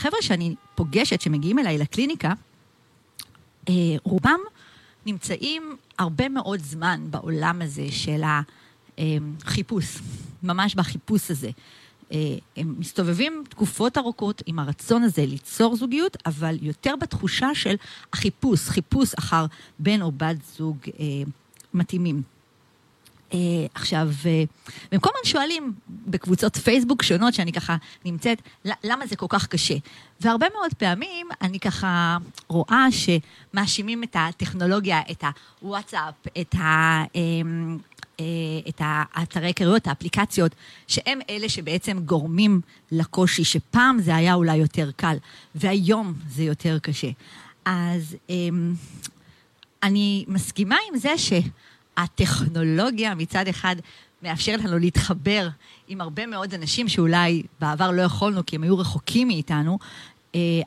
החבר'ה שאני פוגשת, שמגיעים אליי לקליניקה, אה, רובם נמצאים הרבה מאוד זמן בעולם הזה של החיפוש, ממש בחיפוש הזה. אה, הם מסתובבים תקופות ארוכות עם הרצון הזה ליצור זוגיות, אבל יותר בתחושה של החיפוש, חיפוש אחר בן או בת זוג אה, מתאימים. Uh, עכשיו, uh, והם כל הזמן שואלים בקבוצות פייסבוק שונות שאני ככה נמצאת, למה זה כל כך קשה? והרבה מאוד פעמים אני ככה רואה שמאשימים את הטכנולוגיה, את הוואטסאפ, את ה... Um, את האתרי היכרויות, האפליקציות, שהם אלה שבעצם גורמים לקושי, שפעם זה היה אולי יותר קל, והיום זה יותר קשה. אז אני מסכימה עם זה שהטכנולוגיה מצד אחד מאפשרת לנו להתחבר עם הרבה מאוד אנשים שאולי בעבר לא יכולנו כי הם היו רחוקים מאיתנו,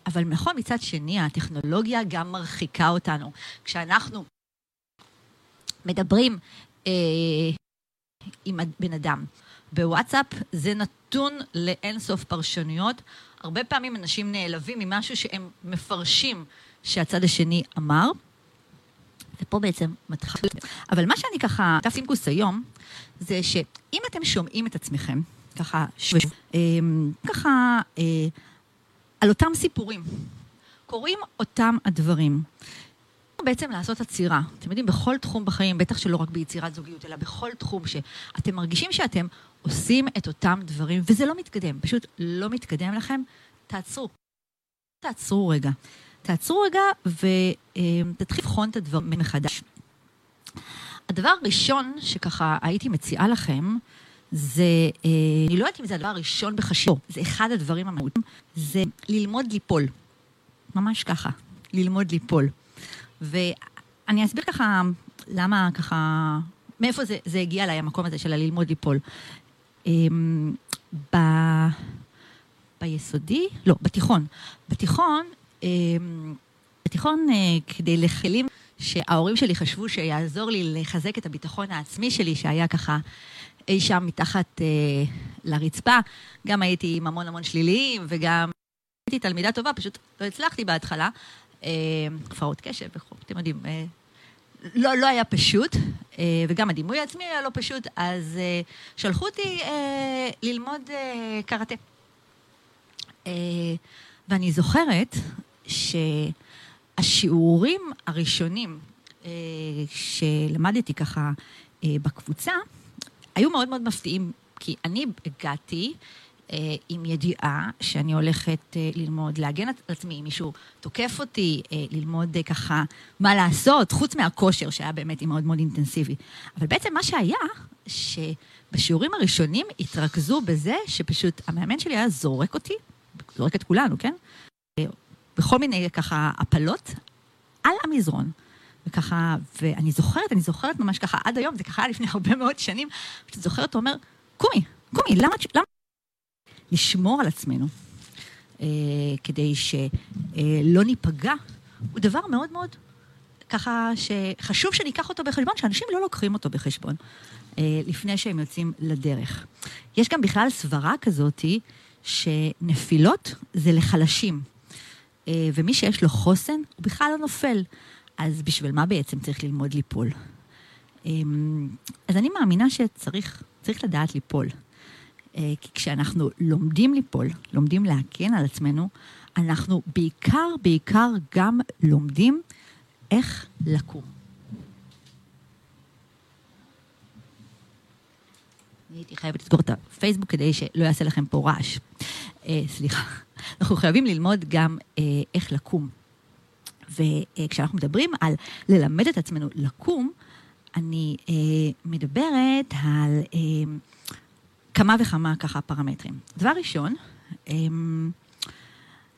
אבל נכון, מצד שני, הטכנולוגיה גם מרחיקה אותנו. כשאנחנו מדברים אה, עם בן אדם. בוואטסאפ זה נתון לאינסוף פרשנויות. הרבה פעמים אנשים נעלבים ממשהו שהם מפרשים שהצד השני אמר. ופה בעצם מתחיל. אבל מה שאני ככה, דף סימקוס היום, זה שאם אתם שומעים את עצמכם, ככה, שו, אה, ככה, אה, על אותם סיפורים, קורים אותם הדברים. בעצם לעשות עצירה. אתם יודעים, בכל תחום בחיים, בטח שלא רק ביצירת זוגיות, אלא בכל תחום שאתם מרגישים שאתם עושים את אותם דברים, וזה לא מתקדם, פשוט לא מתקדם לכם, תעצרו. תעצרו רגע. תעצרו רגע ותתחיל לבחון את הדברים מחדש. הדבר הראשון שככה הייתי מציעה לכם, זה, אה, אני לא יודעת אם זה הדבר הראשון בחשיבו, זה אחד הדברים המהותיים, זה ללמוד ליפול. ממש ככה, ללמוד ליפול. ואני אסביר ככה למה ככה, מאיפה זה, זה הגיע אליי, המקום הזה של הללמוד ליפול. אמ, ב... ביסודי, לא, בתיכון. בתיכון, בתיכון אה, כדי לכלים שההורים שלי חשבו שיעזור לי לחזק את הביטחון העצמי שלי, שהיה ככה אי שם מתחת אה, לרצפה. גם הייתי עם המון המון שליליים, וגם הייתי תלמידה טובה, פשוט לא הצלחתי בהתחלה. הפרעות קשב וכו', אתם יודעים, אה, לא, לא היה פשוט, אה, וגם הדימוי העצמי היה לא פשוט, אז אה, שלחו אותי ללמוד קראטה. ואני זוכרת שהשיעורים הראשונים שלמדתי ככה בקבוצה, היו מאוד מאוד מפתיעים, כי אני הגעתי אה, עם ידיעה שאני הולכת אה, ללמוד להגן על עצמי, אם מישהו תוקף אותי, אה, ללמוד ככה מה לעשות, חוץ מהכושר שהיה באמת מאוד מאוד אינטנסיבי. אבל בעצם מה שהיה, שבשיעורים הראשונים התרכזו בזה שפשוט המאמן שלי היה זורק אותי, זורק את כולנו, כן? בכל מיני ככה הפלות על המזרון. וככה, ואני זוכרת, אני זוכרת ממש ככה, עד היום, זה ככה היה לפני הרבה מאוד שנים, כשאתה זוכרת, הוא אומר, קומי, קומי, למה, למה לשמור על עצמנו, אה, כדי שלא אה, ניפגע, הוא דבר מאוד מאוד ככה שחשוב שניקח אותו בחשבון, שאנשים לא לוקחים אותו בחשבון אה, לפני שהם יוצאים לדרך. יש גם בכלל סברה כזאתי שנפילות זה לחלשים, ומי שיש לו חוסן, הוא בכלל לא נופל. אז בשביל מה בעצם צריך ללמוד ליפול? אה, אז אני מאמינה שצריך לדעת ליפול. אה, כי כשאנחנו לומדים ליפול, לומדים להגן על עצמנו, אנחנו בעיקר, בעיקר גם לומדים איך לקום. אני הייתי חייבת לסגור את הפייסבוק כדי שלא יעשה לכם פה רעש. אה, סליחה. אנחנו חייבים ללמוד גם אה, איך לקום. וכשאנחנו מדברים על ללמד את עצמנו לקום, אני אה, מדברת על... אה, כמה וכמה ככה פרמטרים. דבר ראשון, אמ,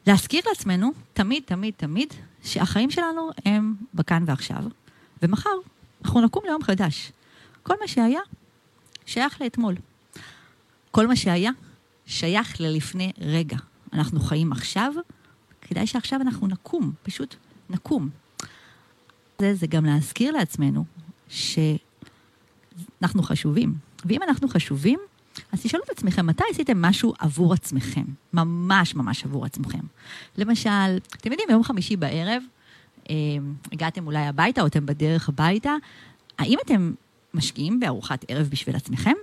להזכיר לעצמנו תמיד, תמיד, תמיד, שהחיים שלנו הם בכאן ועכשיו, ומחר אנחנו נקום ליום חדש. כל מה שהיה, שייך לאתמול. כל מה שהיה, שייך ללפני רגע. אנחנו חיים עכשיו, כדאי שעכשיו אנחנו נקום, פשוט נקום. זה, זה גם להזכיר לעצמנו שאנחנו חשובים. ואם אנחנו חשובים, אז תשאלו את עצמכם, מתי עשיתם משהו עבור עצמכם? ממש ממש עבור עצמכם. למשל, אתם יודעים, יום חמישי בערב, אה, הגעתם אולי הביתה או אתם בדרך הביתה, האם אתם משקיעים בארוחת ערב בשביל עצמכם?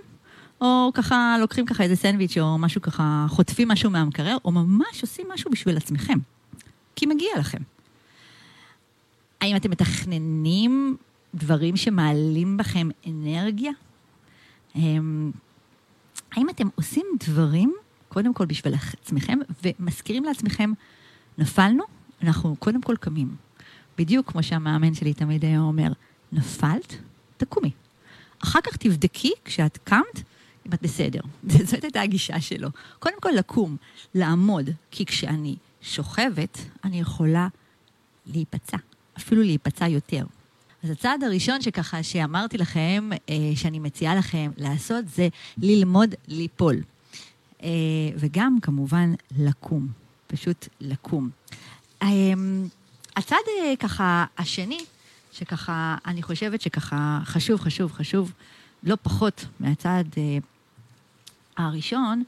או ככה לוקחים ככה איזה סנדוויץ' או משהו ככה, חוטפים משהו מהמקרר, או ממש עושים משהו בשביל עצמכם. כי מגיע לכם. האם אתם מתכננים דברים שמעלים בכם אנרגיה? אמ, האם אתם עושים דברים, קודם כל בשביל עצמכם, ומזכירים לעצמכם, נפלנו, אנחנו קודם כל קמים. בדיוק כמו שהמאמן שלי תמיד היה אומר, נפלת, תקומי. אחר כך תבדקי כשאת קמת, אם את בסדר. זאת הייתה הגישה שלו. קודם כל לקום, לעמוד, כי כשאני שוכבת, אני יכולה להיפצע, אפילו להיפצע יותר. אז הצעד הראשון שככה, שאמרתי לכם, אה, שאני מציעה לכם לעשות, זה ללמוד ליפול. אה, וגם, כמובן, לקום. פשוט לקום. אה, הצעד אה, ככה, השני, שככה, אני חושבת שככה חשוב, חשוב, חשוב, לא פחות מהצעד אה, הראשון,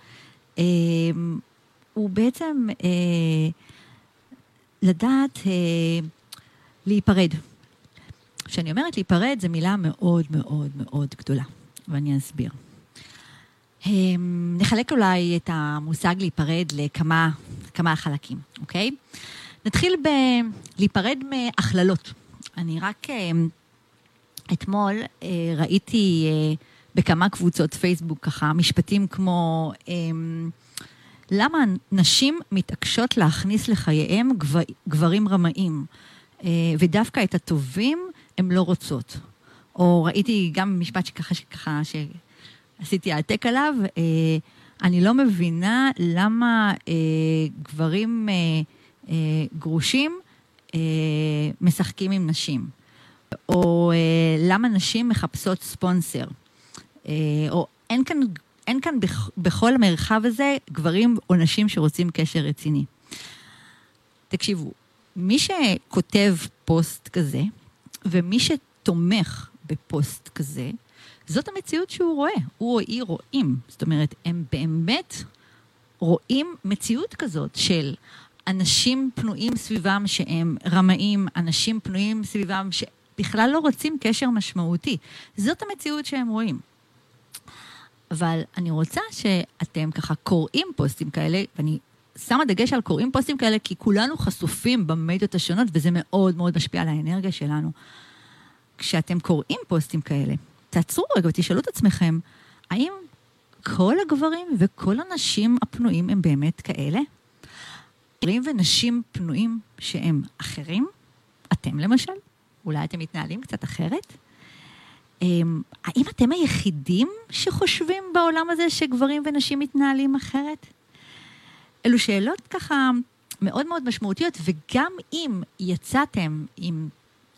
אה, הוא בעצם אה, לדעת אה, להיפרד. כשאני אומרת להיפרד, זו מילה מאוד מאוד מאוד גדולה, ואני אסביר. נחלק אולי את המושג להיפרד לכמה כמה חלקים, אוקיי? נתחיל בלהיפרד מהכללות. אני רק אתמול ראיתי בכמה קבוצות פייסבוק ככה משפטים כמו למה נשים מתעקשות להכניס לחייהם גבר, גברים רמאים, ודווקא את הטובים הן לא רוצות. או ראיתי גם משפט שככה, שככה, שעשיתי העתק עליו, אה, אני לא מבינה למה אה, גברים אה, גרושים משחקים עם נשים. או למה נשים מחפשות ספונסר. או אין כאן, אין כאן בכל המרחב הזה גברים או נשים שרוצים קשר רציני. תקשיבו, מי שכותב פוסט כזה, ומי שתומך בפוסט כזה, זאת המציאות שהוא רואה. הוא או היא רואים. זאת אומרת, הם באמת רואים מציאות כזאת של אנשים פנויים סביבם שהם רמאים, אנשים פנויים סביבם שבכלל לא רוצים קשר משמעותי. זאת המציאות שהם רואים. אבל אני רוצה שאתם ככה קוראים פוסטים כאלה, ואני שמה דגש על קוראים פוסטים כאלה, כי כולנו חשופים במדיות השונות, וזה מאוד מאוד משפיע על האנרגיה שלנו. כשאתם קוראים פוסטים כאלה, תעצרו רגע ותשאלו את עצמכם, האם כל הגברים וכל הנשים הפנויים הם באמת כאלה? גברים ונשים פנויים שהם אחרים? אתם למשל? אולי אתם מתנהלים קצת אחרת? אמ, האם אתם היחידים שחושבים בעולם הזה שגברים ונשים מתנהלים אחרת? אלו שאלות ככה מאוד מאוד משמעותיות, וגם אם יצאתם עם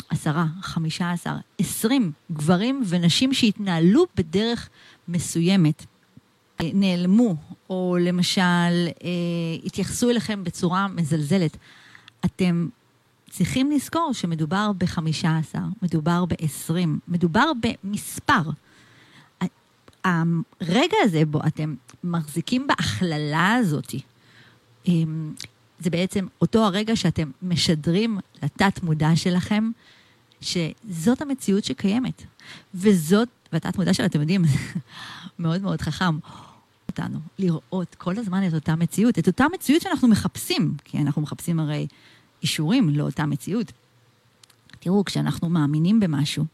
עשרה, חמישה עשר, עשרים גברים ונשים שהתנהלו בדרך מסוימת, נעלמו, או למשל אה, התייחסו אליכם בצורה מזלזלת, אתם צריכים לזכור שמדובר בחמישה עשר, מדובר בעשרים, מדובר במספר. הרגע הזה בו אתם מחזיקים בהכללה הזאת, אמ, זה בעצם אותו הרגע שאתם משדרים לתת מודע שלכם, שזאת המציאות שקיימת. וזאת, והתת מודע שלה, אתם יודעים, מאוד מאוד חכם, אותנו לראות כל הזמן את אותה מציאות, את אותה מציאות שאנחנו מחפשים, כי אנחנו מחפשים הרי אישורים לאותה מציאות. תראו, כשאנחנו מאמינים במשהו,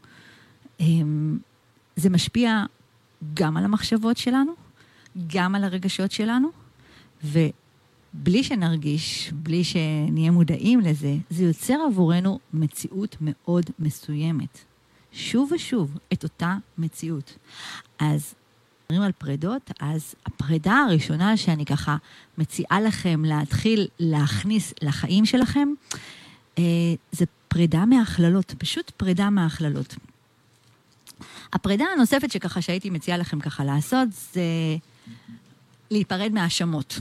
אמ, זה משפיע גם על המחשבות שלנו, גם על הרגשות שלנו, ובלי שנרגיש, בלי שנהיה מודעים לזה, זה יוצר עבורנו מציאות מאוד מסוימת. שוב ושוב את אותה מציאות. אז מדברים על פרדות, אז הפרידה הראשונה שאני ככה מציעה לכם להתחיל להכניס לחיים שלכם, אה, זה פרידה מהכללות, פשוט פרידה מהכללות. הפרידה הנוספת שככה שהייתי מציעה לכם ככה לעשות, זה להיפרד מהאשמות.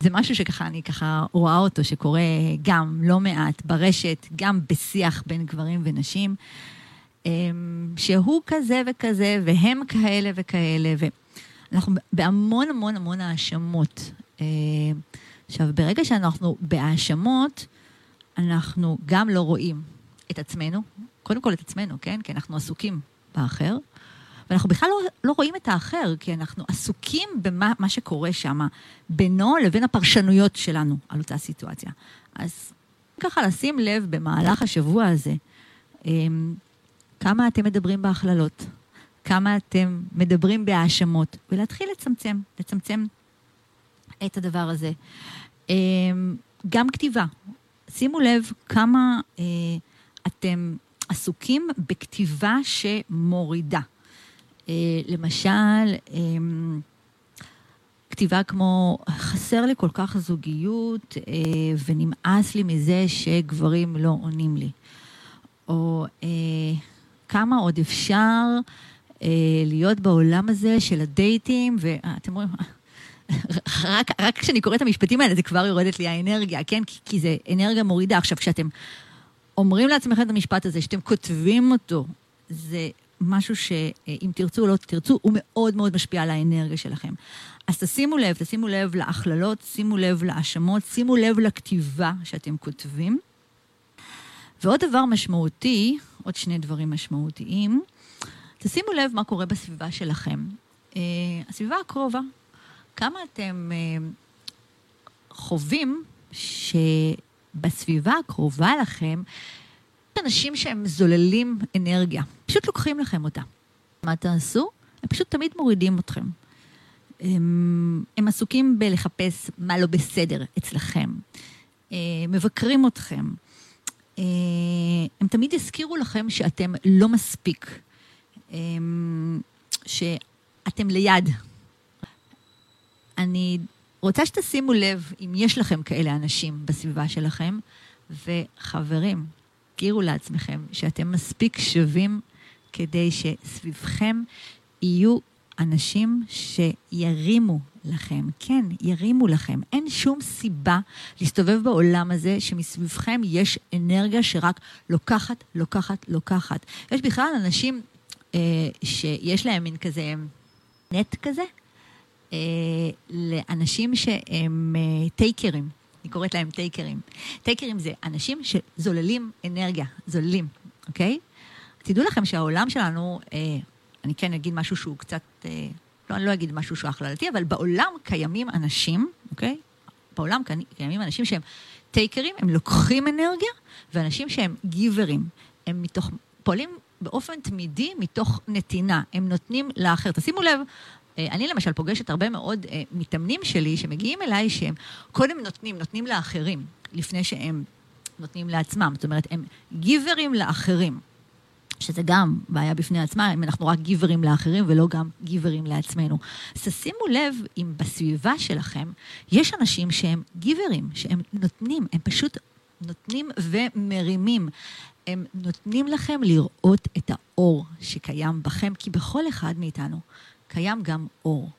זה משהו שככה אני ככה רואה אותו, שקורה גם לא מעט ברשת, גם בשיח בין גברים ונשים. אמ, שהוא כזה וכזה, והם כאלה וכאלה. ו... אנחנו בהמון המון המון האשמות. אה, עכשיו, ברגע שאנחנו בהאשמות, אנחנו גם לא רואים את עצמנו, קודם כל את עצמנו, כן? כי אנחנו עסוקים באחר, ואנחנו בכלל לא, לא רואים את האחר, כי אנחנו עסוקים במה שקורה שם, בינו לבין הפרשנויות שלנו על אותה סיטואציה. אז ככה לשים לב במהלך השבוע הזה, אמ, כמה אתם מדברים בהכללות, כמה אתם מדברים בהאשמות, ולהתחיל לצמצם, לצמצם את הדבר הזה. אמ, גם כתיבה. שימו לב כמה אה, אתם עסוקים בכתיבה שמורידה. אה, למשל, אמ, כתיבה כמו, חסר לי כל כך זוגיות אה, ונמאס לי מזה שגברים לא עונים לי. או כמה עוד אפשר להיות בעולם הזה של הדייטים, ואתם רואים, רק, רק כשאני קוראת את המשפטים האלה, זה כבר יורדת לי האנרגיה, כן? כי, כי זה אנרגיה מורידה. עכשיו, כשאתם אומרים לעצמכם את המשפט הזה, שאתם כותבים אותו, זה משהו שאם תרצו או לא תרצו, הוא מאוד מאוד משפיע על האנרגיה שלכם. אז תשימו לב, תשימו לב להכללות, שימו לב להאשמות, שימו לב לכתיבה שאתם כותבים. ועוד דבר משמעותי, עוד שני דברים משמעותיים, תשימו לב מה קורה בסביבה שלכם. Uh, הסביבה הקרובה, כמה אתם uh, חווים שבסביבה הקרובה לכם, אנשים שהם זוללים אנרגיה, פשוט לוקחים לכם אותה. מה תעשו? הם פשוט תמיד מורידים אתכם. הם, הם עסוקים בלחפש מה לא בסדר אצלכם, אה, מבקרים אתכם. אה, הם תמיד יזכירו לכם שאתם לא מספיק, שאתם ליד, אני רוצה שתשימו לב אם יש לכם כאלה אנשים בסביבה שלכם, וחברים, תזכירו לעצמכם שאתם מספיק שווים כדי שסביבכם יהיו אנשים שירימו לכם, כן, ירימו לכם. אין שום סיבה להסתובב בעולם הזה שמסביבכם יש אנרגיה שרק לוקחת, לוקחת, לוקחת. יש בכלל אנשים אה, שיש להם מין כזה נט כזה, אה, לאנשים שהם אה, טייקרים. אני קוראת להם טייקרים. טייקרים זה אנשים שזוללים אנרגיה, זוללים, אוקיי? תדעו לכם שהעולם שלנו, אה, אני כן אגיד משהו שהוא קצת, אה, לא, אני לא אגיד משהו שהוא הכללתי, אבל בעולם קיימים אנשים, אוקיי? בעולם קיימים אנשים שהם טייקרים, הם לוקחים אנרגיה, ואנשים שהם גיברים, הם מתוך, פועלים באופן תמידי מתוך נתינה, הם נותנים לאחר. תשימו לב, אה, אני למשל פוגשת הרבה מאוד אה, מתאמנים שלי שמגיעים אליי שהם קודם נותנים, נותנים לאחרים, לפני שהם נותנים לעצמם. זאת אומרת, הם גיברים לאחרים. שזה גם בעיה בפני עצמה, אם אנחנו רק גיברים לאחרים ולא גם גיברים לעצמנו. אז תשימו לב אם בסביבה שלכם יש אנשים שהם גיברים, שהם נותנים, הם פשוט נותנים ומרימים. הם נותנים לכם לראות את האור שקיים בכם, כי בכל אחד מאיתנו קיים גם אור.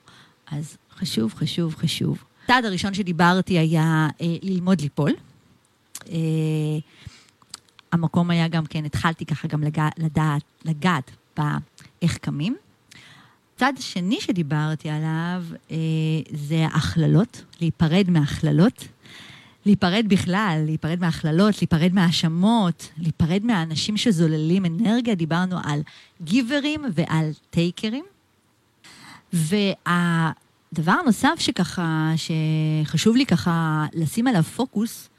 אז חשוב, חשוב, חשוב. הצעד הראשון שדיברתי היה אה, ללמוד ליפול. אה, המקום היה גם כן, התחלתי ככה גם לגע, לדעת, לגעת באיך קמים. הצד השני שדיברתי עליו אה, זה הכללות, להיפרד מהכללות. להיפרד בכלל, להיפרד מהכללות, להיפרד מהאשמות, להיפרד מהאנשים שזוללים אנרגיה. דיברנו על גיברים ועל טייקרים. והדבר הנוסף שככה, שחשוב לי ככה לשים עליו פוקוס,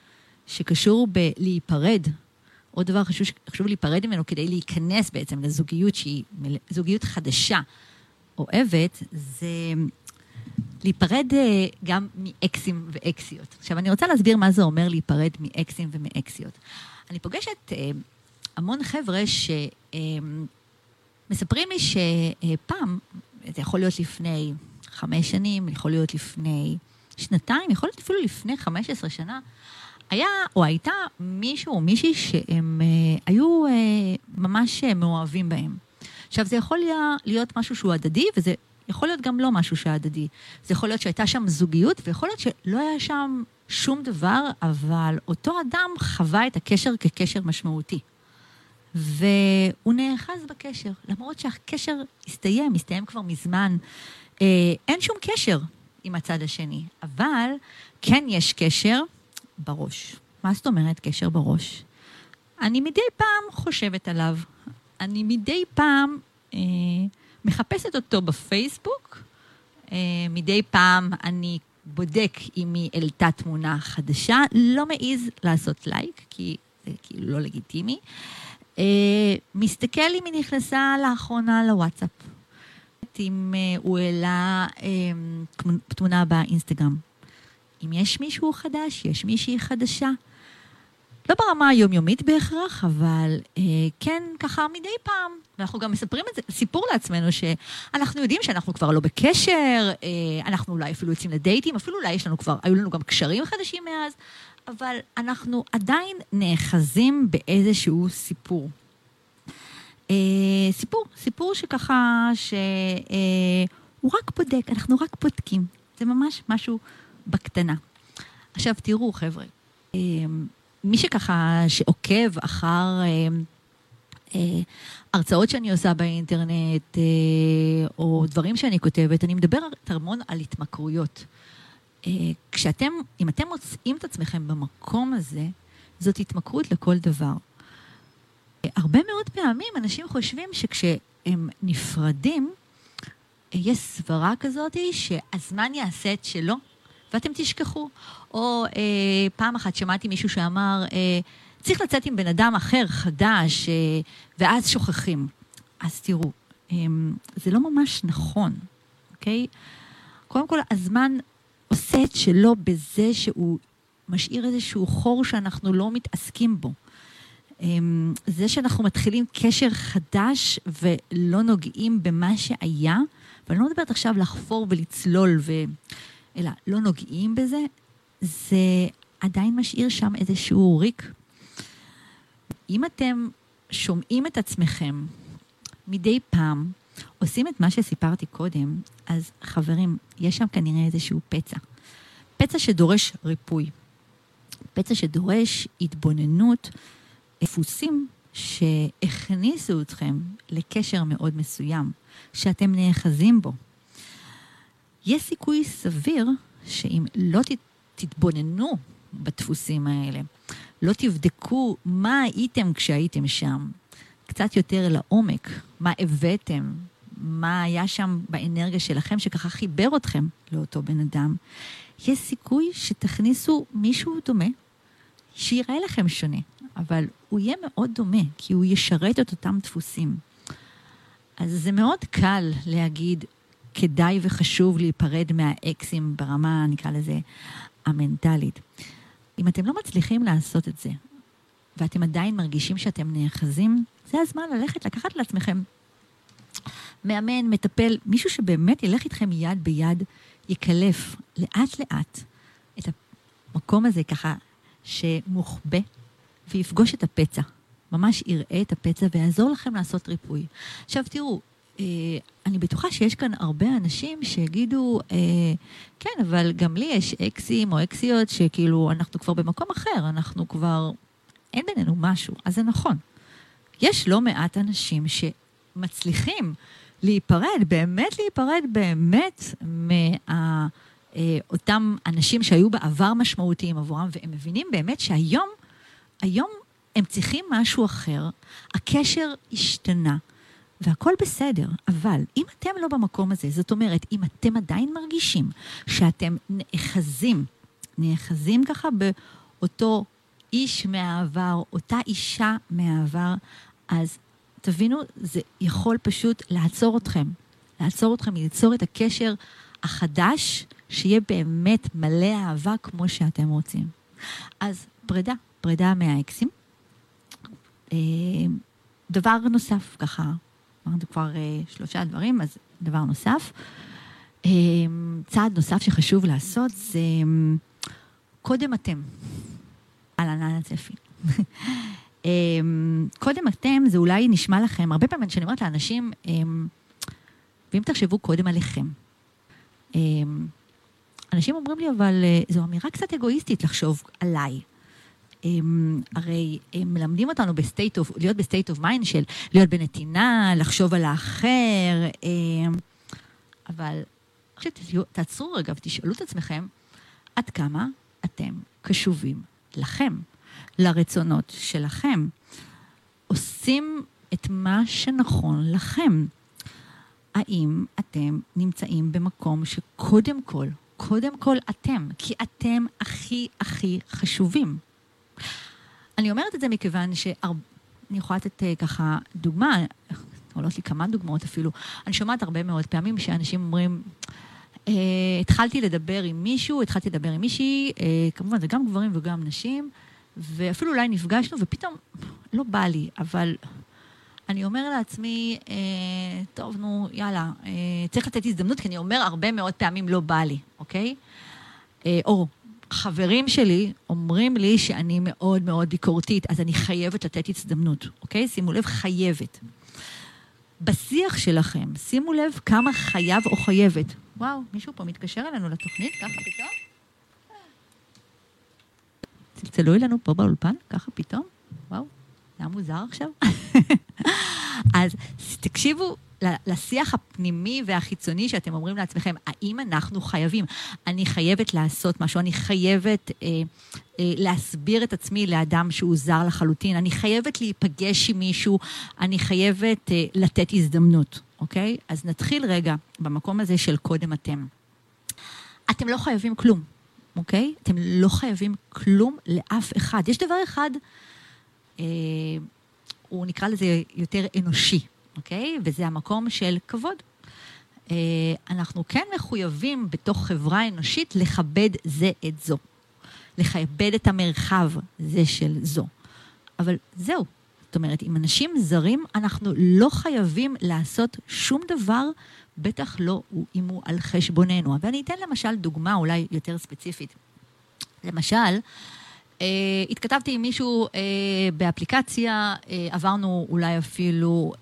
שקשור בלהיפרד, עוד דבר חשוב, חשוב להיפרד ממנו כדי להיכנס בעצם לזוגיות שהיא זוגיות חדשה, אוהבת, זה להיפרד אה, גם מאקסים ואקסיות. עכשיו, אני רוצה להסביר מה זה אומר להיפרד מאקסים ומאקסיות. אני פוגשת אה, המון חבר'ה שמספרים אה, לי שפעם זה יכול להיות לפני חמש שנים, יכול להיות לפני שנתיים, יכול להיות אפילו לפני חמש עשרה שנה, היה או הייתה מישהו או מישהי שהם אה, היו אה, ממש אה, מאוהבים בהם. עכשיו, זה יכול להיות משהו שהוא הדדי, וזה יכול להיות גם לא משהו שהדדי. זה יכול להיות שהייתה שם זוגיות, ויכול להיות שלא היה שם שום דבר, אבל אותו אדם חווה את הקשר כקשר משמעותי. והוא נאחז בקשר, למרות שהקשר הסתיים, הסתיים כבר מזמן. אה, אין שום קשר עם הצד השני, אבל כן יש קשר בראש. מה זאת אומרת קשר בראש? אני מדי פעם חושבת עליו. אני מדי פעם אה, מחפשת אותו בפייסבוק. אה, מדי פעם אני בודק אם היא העלתה תמונה חדשה. לא מעז לעשות לייק, כי זה כאילו לא לגיטימי. אה, מסתכל אם היא נכנסה לאחרונה לוואטסאפ. אם אה, הוא העלה אה, תמונה באינסטגרם. אם יש מישהו חדש, יש מישהי חדשה. לא ברמה היומיומית בהכרח, אבל אה, כן ככה מדי פעם. ואנחנו גם מספרים את זה, סיפור לעצמנו, שאנחנו יודעים שאנחנו כבר לא בקשר, אה, אנחנו אולי אפילו יוצאים לדייטים, אפילו אולי יש לנו כבר, היו לנו גם קשרים חדשים מאז, אבל אנחנו עדיין נאחזים באיזשהו סיפור. אה, סיפור, סיפור שככה, שהוא אה, רק בודק, אנחנו רק בודקים. זה ממש משהו בקטנה. עכשיו תראו, חבר'ה, אה, מי שככה, שעוקב אחר אה, אה, הרצאות שאני עושה באינטרנט, אה, או דברים שאני כותבת, אני מדברת המון על התמכרויות. אה, כשאתם, אם אתם מוצאים את עצמכם במקום הזה, זאת התמכרות לכל דבר. הרבה מאוד פעמים אנשים חושבים שכשהם נפרדים, יש סברה כזאת שהזמן יעשה את שלו, ואתם תשכחו. או אה, פעם אחת שמעתי מישהו שאמר, אה, צריך לצאת עם בן אדם אחר, חדש, אה, ואז שוכחים. אז תראו, אה, זה לא ממש נכון, אוקיי? קודם כל, הזמן עושה את שלו בזה שהוא משאיר איזשהו חור שאנחנו לא מתעסקים בו. אה, זה שאנחנו מתחילים קשר חדש ולא נוגעים במה שהיה, ואני לא מדברת עכשיו לחפור ולצלול ו... אלא לא נוגעים בזה, זה עדיין משאיר שם איזשהו ריק. אם אתם שומעים את עצמכם מדי פעם, עושים את מה שסיפרתי קודם, אז חברים, יש שם כנראה איזשהו פצע. פצע שדורש ריפוי. פצע שדורש התבוננות, דפוסים שהכניסו אתכם לקשר מאוד מסוים, שאתם נאחזים בו. יש סיכוי סביר שאם לא תתבוננו בדפוסים האלה, לא תבדקו מה הייתם כשהייתם שם, קצת יותר לעומק, מה הבאתם, מה היה שם באנרגיה שלכם שככה חיבר אתכם לאותו בן אדם, יש סיכוי שתכניסו מישהו דומה, שיראה לכם שונה, אבל הוא יהיה מאוד דומה, כי הוא ישרת את אותם דפוסים. אז זה מאוד קל להגיד, כדאי וחשוב להיפרד מהאקסים ברמה, נקרא לזה, המנטלית. אם אתם לא מצליחים לעשות את זה, ואתם עדיין מרגישים שאתם נאחזים, זה הזמן ללכת, לקחת לעצמכם מאמן, מטפל, מישהו שבאמת ילך איתכם יד ביד, יקלף לאט-לאט את המקום הזה ככה שמוחבא, ויפגוש את הפצע. ממש יראה את הפצע ויעזור לכם לעשות ריפוי. עכשיו תראו, אני בטוחה שיש כאן הרבה אנשים שיגידו, אה, כן, אבל גם לי יש אקסים או אקסיות שכאילו, אנחנו כבר במקום אחר, אנחנו כבר, אין בינינו משהו. אז זה נכון. יש לא מעט אנשים שמצליחים להיפרד, באמת להיפרד באמת מאותם אה, אנשים שהיו בעבר משמעותיים עבורם, והם מבינים באמת שהיום, היום הם צריכים משהו אחר, הקשר השתנה. והכל בסדר, אבל אם אתם לא במקום הזה, זאת אומרת, אם אתם עדיין מרגישים שאתם נאחזים, נאחזים ככה באותו איש מהעבר, אותה אישה מהעבר, אז תבינו, זה יכול פשוט לעצור אתכם. לעצור אתכם מליצור את הקשר החדש, שיהיה באמת מלא אהבה כמו שאתם רוצים. אז פרידה, פרידה מהאקסים. אה, דבר נוסף, ככה, אמרנו כבר uh, שלושה דברים, אז דבר נוסף. Um, צעד נוסף שחשוב לעשות זה קודם אתם. אהלן, אהלן צפי. um, קודם אתם, זה אולי נשמע לכם, הרבה פעמים כשאני אומרת לאנשים, ואם תחשבו קודם עליכם. אנשים אומרים לי, אבל זו אמירה קצת אגואיסטית לחשוב עליי. הם, הרי הם מלמדים אותנו ב state of, להיות ב state of mind של להיות בנתינה, לחשוב על האחר, הם, אבל כשתעצרו רגע ותשאלו את עצמכם, עד כמה אתם קשובים לכם, לרצונות שלכם. עושים את מה שנכון לכם. האם אתם נמצאים במקום שקודם כל, קודם כל אתם, כי אתם הכי הכי חשובים. אני אומרת את זה מכיוון שאני יכולה לתת אה, ככה דוגמה, עולות לי כמה דוגמאות אפילו. אני שומעת הרבה מאוד פעמים שאנשים אומרים, אה, התחלתי לדבר עם מישהו, התחלתי לדבר עם מישהי, אה, כמובן זה גם גברים וגם נשים, ואפילו אולי נפגשנו, ופתאום לא בא לי, אבל אני אומר לעצמי, אה, טוב, נו, יאללה, אה, צריך לתת הזדמנות, כי אני אומר הרבה מאוד פעמים לא בא לי, אוקיי? אה, או חברים שלי אומרים לי שאני מאוד מאוד ביקורתית, אז אני חייבת לתת הזדמנות, אוקיי? שימו לב, חייבת. בשיח שלכם, שימו לב כמה חייב או חייבת. וואו, מישהו פה מתקשר אלינו לתוכנית, ככה פתאום? צלצלו אלינו פה באולפן, ככה פתאום? וואו, זה היה מוזר עכשיו. אז תקשיבו לשיח הפנימי והחיצוני שאתם אומרים לעצמכם, האם אנחנו חייבים? אני חייבת לעשות משהו, אני חייבת אה, אה, להסביר את עצמי לאדם שהוא זר לחלוטין, אני חייבת להיפגש עם מישהו, אני חייבת אה, לתת הזדמנות, אוקיי? אז נתחיל רגע במקום הזה של קודם אתם. אתם לא חייבים כלום, אוקיי? אתם לא חייבים כלום לאף אחד. יש דבר אחד, אה, הוא נקרא לזה יותר אנושי, אוקיי? וזה המקום של כבוד. אה, אנחנו כן מחויבים בתוך חברה אנושית לכבד זה את זו. לכבד את המרחב זה של זו. אבל זהו. זאת אומרת, עם אנשים זרים אנחנו לא חייבים לעשות שום דבר, בטח לא אם הוא על חשבוננו. ואני אתן למשל דוגמה אולי יותר ספציפית. למשל, התכתבתי עם מישהו uh, באפליקציה, uh, עברנו אולי אפילו,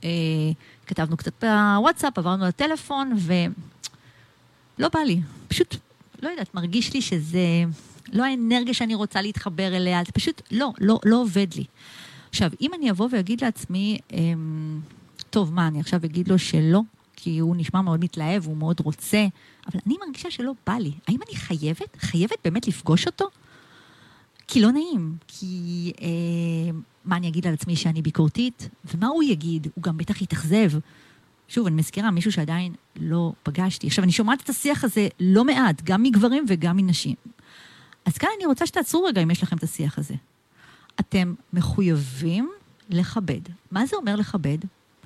כתבנו קצת בוואטסאפ, עברנו לטלפון, ולא בא לי. פשוט, לא יודעת, מרגיש לי שזה לא האנרגיה שאני רוצה להתחבר אליה, זה פשוט לא, לא, לא עובד לי. עכשיו, אם אני אבוא ואגיד לעצמי, um, טוב, מה, אני עכשיו אגיד לו שלא, כי הוא נשמע מאוד מתלהב, הוא מאוד רוצה, אבל אני מרגישה שלא בא לי. האם אני חייבת, חייבת באמת לפגוש אותו? כי לא נעים, כי אה, מה אני אגיד על עצמי שאני ביקורתית, ומה הוא יגיד, הוא גם בטח יתאכזב. שוב, אני מזכירה, מישהו שעדיין לא פגשתי. עכשיו, אני שומעת את השיח הזה לא מעט, גם מגברים וגם מנשים. אז כאן אני רוצה שתעצרו רגע אם יש לכם את השיח הזה. אתם מחויבים לכבד. מה זה אומר לכבד?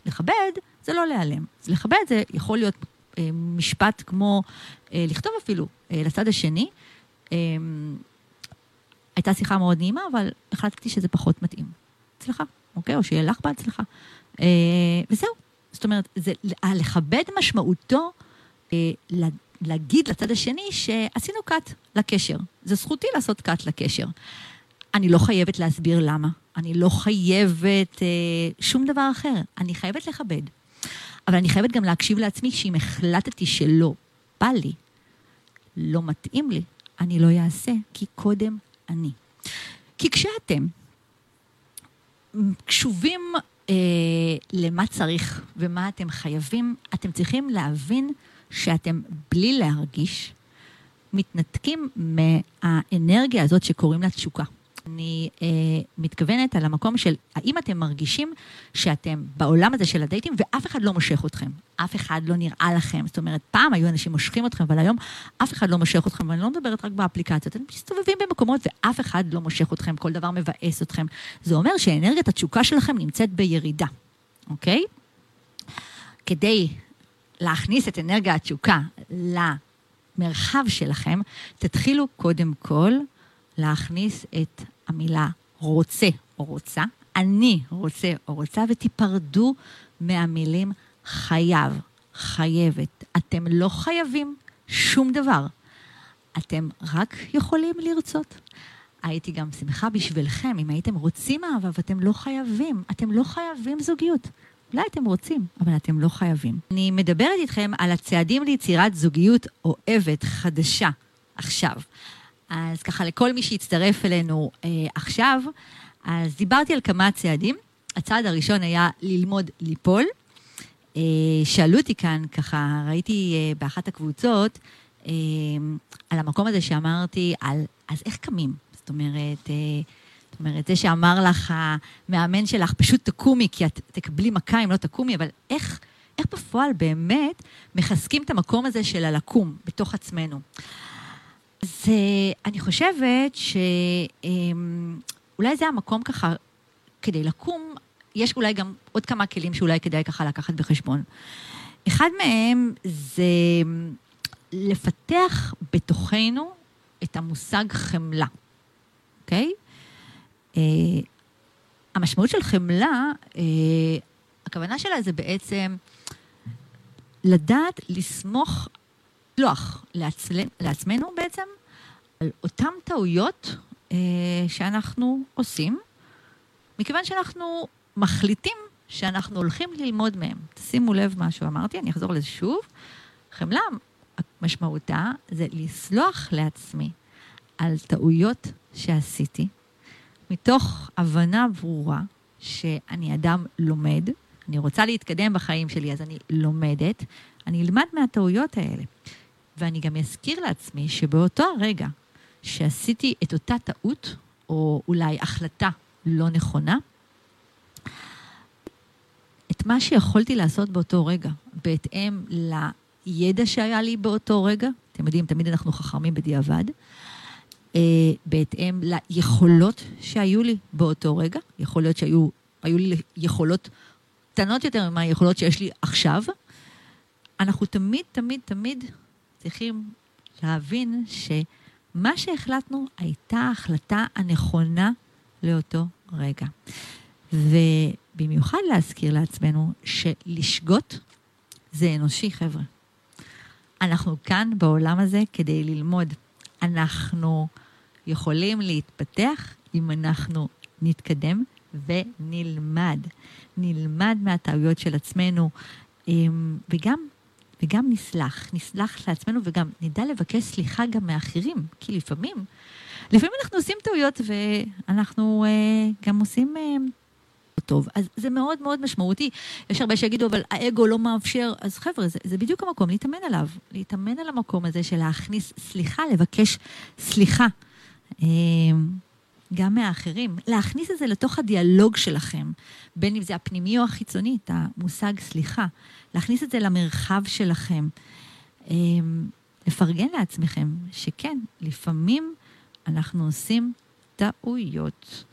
לכבד זה לא להיעלם. לכבד זה יכול להיות אה, משפט כמו אה, לכתוב אפילו אה, לצד השני. אה, הייתה שיחה מאוד נעימה, אבל החלטתי שזה פחות מתאים. הצלחה, אוקיי? או שיהיה לך בהצלחה. אה, וזהו. זאת אומרת, זה, לכבד משמעותו אה, להגיד לצד השני שעשינו קאט לקשר. זו זכותי לעשות קאט לקשר. אני לא חייבת להסביר למה. אני לא חייבת אה, שום דבר אחר. אני חייבת לכבד. אבל אני חייבת גם להקשיב לעצמי שאם החלטתי שלא בא לי, לא מתאים לי, אני לא אעשה, כי קודם אני. כי כשאתם קשובים אה, למה צריך ומה אתם חייבים, אתם צריכים להבין שאתם בלי להרגיש מתנתקים מהאנרגיה הזאת שקוראים לה תשוקה. אני אה, מתכוונת על המקום של האם אתם מרגישים שאתם בעולם הזה של הדייטים ואף אחד לא מושך אתכם, אף אחד לא נראה לכם. זאת אומרת, פעם היו אנשים מושכים אתכם, אבל היום אף אחד לא מושך אתכם, ואני לא מדברת רק באפליקציות, אתם מסתובבים במקומות ואף אחד לא מושך אתכם, כל דבר מבאס אתכם. זה אומר שאנרגיית התשוקה שלכם נמצאת בירידה, אוקיי? כדי להכניס את אנרגיה התשוקה למרחב שלכם, תתחילו קודם כל להכניס את המילה רוצה או רוצה, אני רוצה או רוצה, ותיפרדו מהמילים חייב, חייבת. אתם לא חייבים שום דבר. אתם רק יכולים לרצות. הייתי גם שמחה בשבילכם אם הייתם רוצים אהבה ואתם לא חייבים. אתם לא חייבים זוגיות. אולי אתם רוצים, אבל אתם לא חייבים. אני מדברת איתכם על הצעדים ליצירת זוגיות אוהבת חדשה עכשיו. אז ככה, לכל מי שהצטרף אלינו אה, עכשיו, אז דיברתי על כמה צעדים. הצעד הראשון היה ללמוד ליפול. שאלו אותי כאן, ככה, ראיתי באחת הקבוצות, על המקום הזה שאמרתי, על אז איך קמים? זאת אומרת, זאת אומרת, זה שאמר לך המאמן שלך, פשוט תקומי, כי את תקבלי מכה אם לא תקומי, אבל איך, איך בפועל באמת מחזקים את המקום הזה של הלקום בתוך עצמנו? אז אני חושבת שאולי זה המקום ככה, כדי לקום, יש אולי גם עוד כמה כלים שאולי כדאי ככה לקחת בחשבון. אחד מהם זה לפתח בתוכנו את המושג חמלה, אוקיי? Okay? Uh, המשמעות של חמלה, uh, הכוונה שלה זה בעצם לדעת לסמוך, לוח לעצל, לעצמנו בעצם, על אותן טעויות uh, שאנחנו עושים, מכיוון שאנחנו מחליטים שאנחנו הולכים ללמוד מהם. שימו לב מה שאמרתי, אני אחזור לזה שוב. חמלה, משמעותה זה לסלוח לעצמי על טעויות שעשיתי, מתוך הבנה ברורה שאני אדם לומד, אני רוצה להתקדם בחיים שלי, אז אני לומדת, אני אלמד מהטעויות האלה. ואני גם אזכיר לעצמי שבאותו הרגע שעשיתי את אותה טעות, או אולי החלטה לא נכונה, את מה שיכולתי לעשות באותו רגע, בהתאם לידע שהיה לי באותו רגע, אתם יודעים, תמיד אנחנו חכמים בדיעבד, אה, בהתאם ליכולות שהיו לי באותו רגע. יכול להיות שהיו היו לי יכולות קטנות יותר ממה היכולות שיש לי עכשיו. אנחנו תמיד, תמיד, תמיד צריכים להבין שמה שהחלטנו הייתה ההחלטה הנכונה לאותו רגע. ובמיוחד להזכיר לעצמנו שלשגות זה אנושי, חבר'ה. אנחנו כאן בעולם הזה כדי ללמוד. אנחנו יכולים להתפתח אם אנחנו נתקדם ונלמד. נלמד מהטעויות של עצמנו, אמ, וגם, וגם נסלח. נסלח לעצמנו וגם נדע לבקש סליחה גם מאחרים, כי לפעמים, לפעמים אנחנו עושים טעויות ואנחנו אה, גם עושים... אה, טוב. אז זה מאוד מאוד משמעותי. יש הרבה שיגידו, אבל האגו לא מאפשר. אז חבר'ה, זה, זה בדיוק המקום, להתאמן עליו. להתאמן על המקום הזה של להכניס סליחה, לבקש סליחה. גם מהאחרים, להכניס את זה לתוך הדיאלוג שלכם, בין אם זה הפנימי או החיצוני, את המושג סליחה, להכניס את זה למרחב שלכם, אמ, לפרגן לעצמכם, שכן, לפעמים אנחנו עושים טעויות,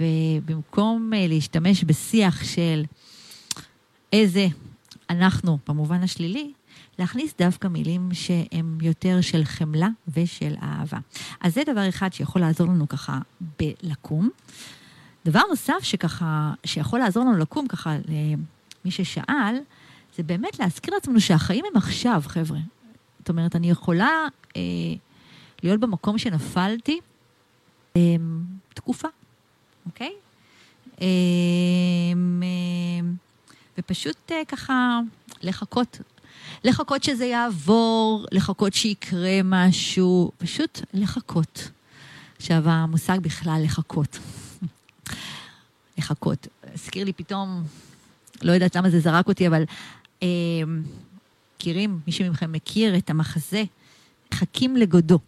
ובמקום אה, להשתמש בשיח של איזה אנחנו, במובן השלילי, להכניס דווקא מילים שהן יותר של חמלה ושל אהבה. אז זה דבר אחד שיכול לעזור לנו ככה בלקום. דבר נוסף שככה, שיכול לעזור לנו לקום ככה למי ששאל, זה באמת להזכיר לעצמנו שהחיים הם עכשיו, חבר'ה. זאת אומרת, אני יכולה אה, להיות במקום שנפלתי אה, תקופה, אוקיי? אה, אה, ופשוט אה, ככה לחכות לחכות שזה יעבור, לחכות שיקרה משהו, פשוט לחכות. עכשיו, המושג בכלל לחכות. לחכות. הזכיר לי פתאום, לא יודעת למה זה זרק אותי, אבל אה, מכירים, מישהו מכם מכיר את המחזה, מחכים לגודו.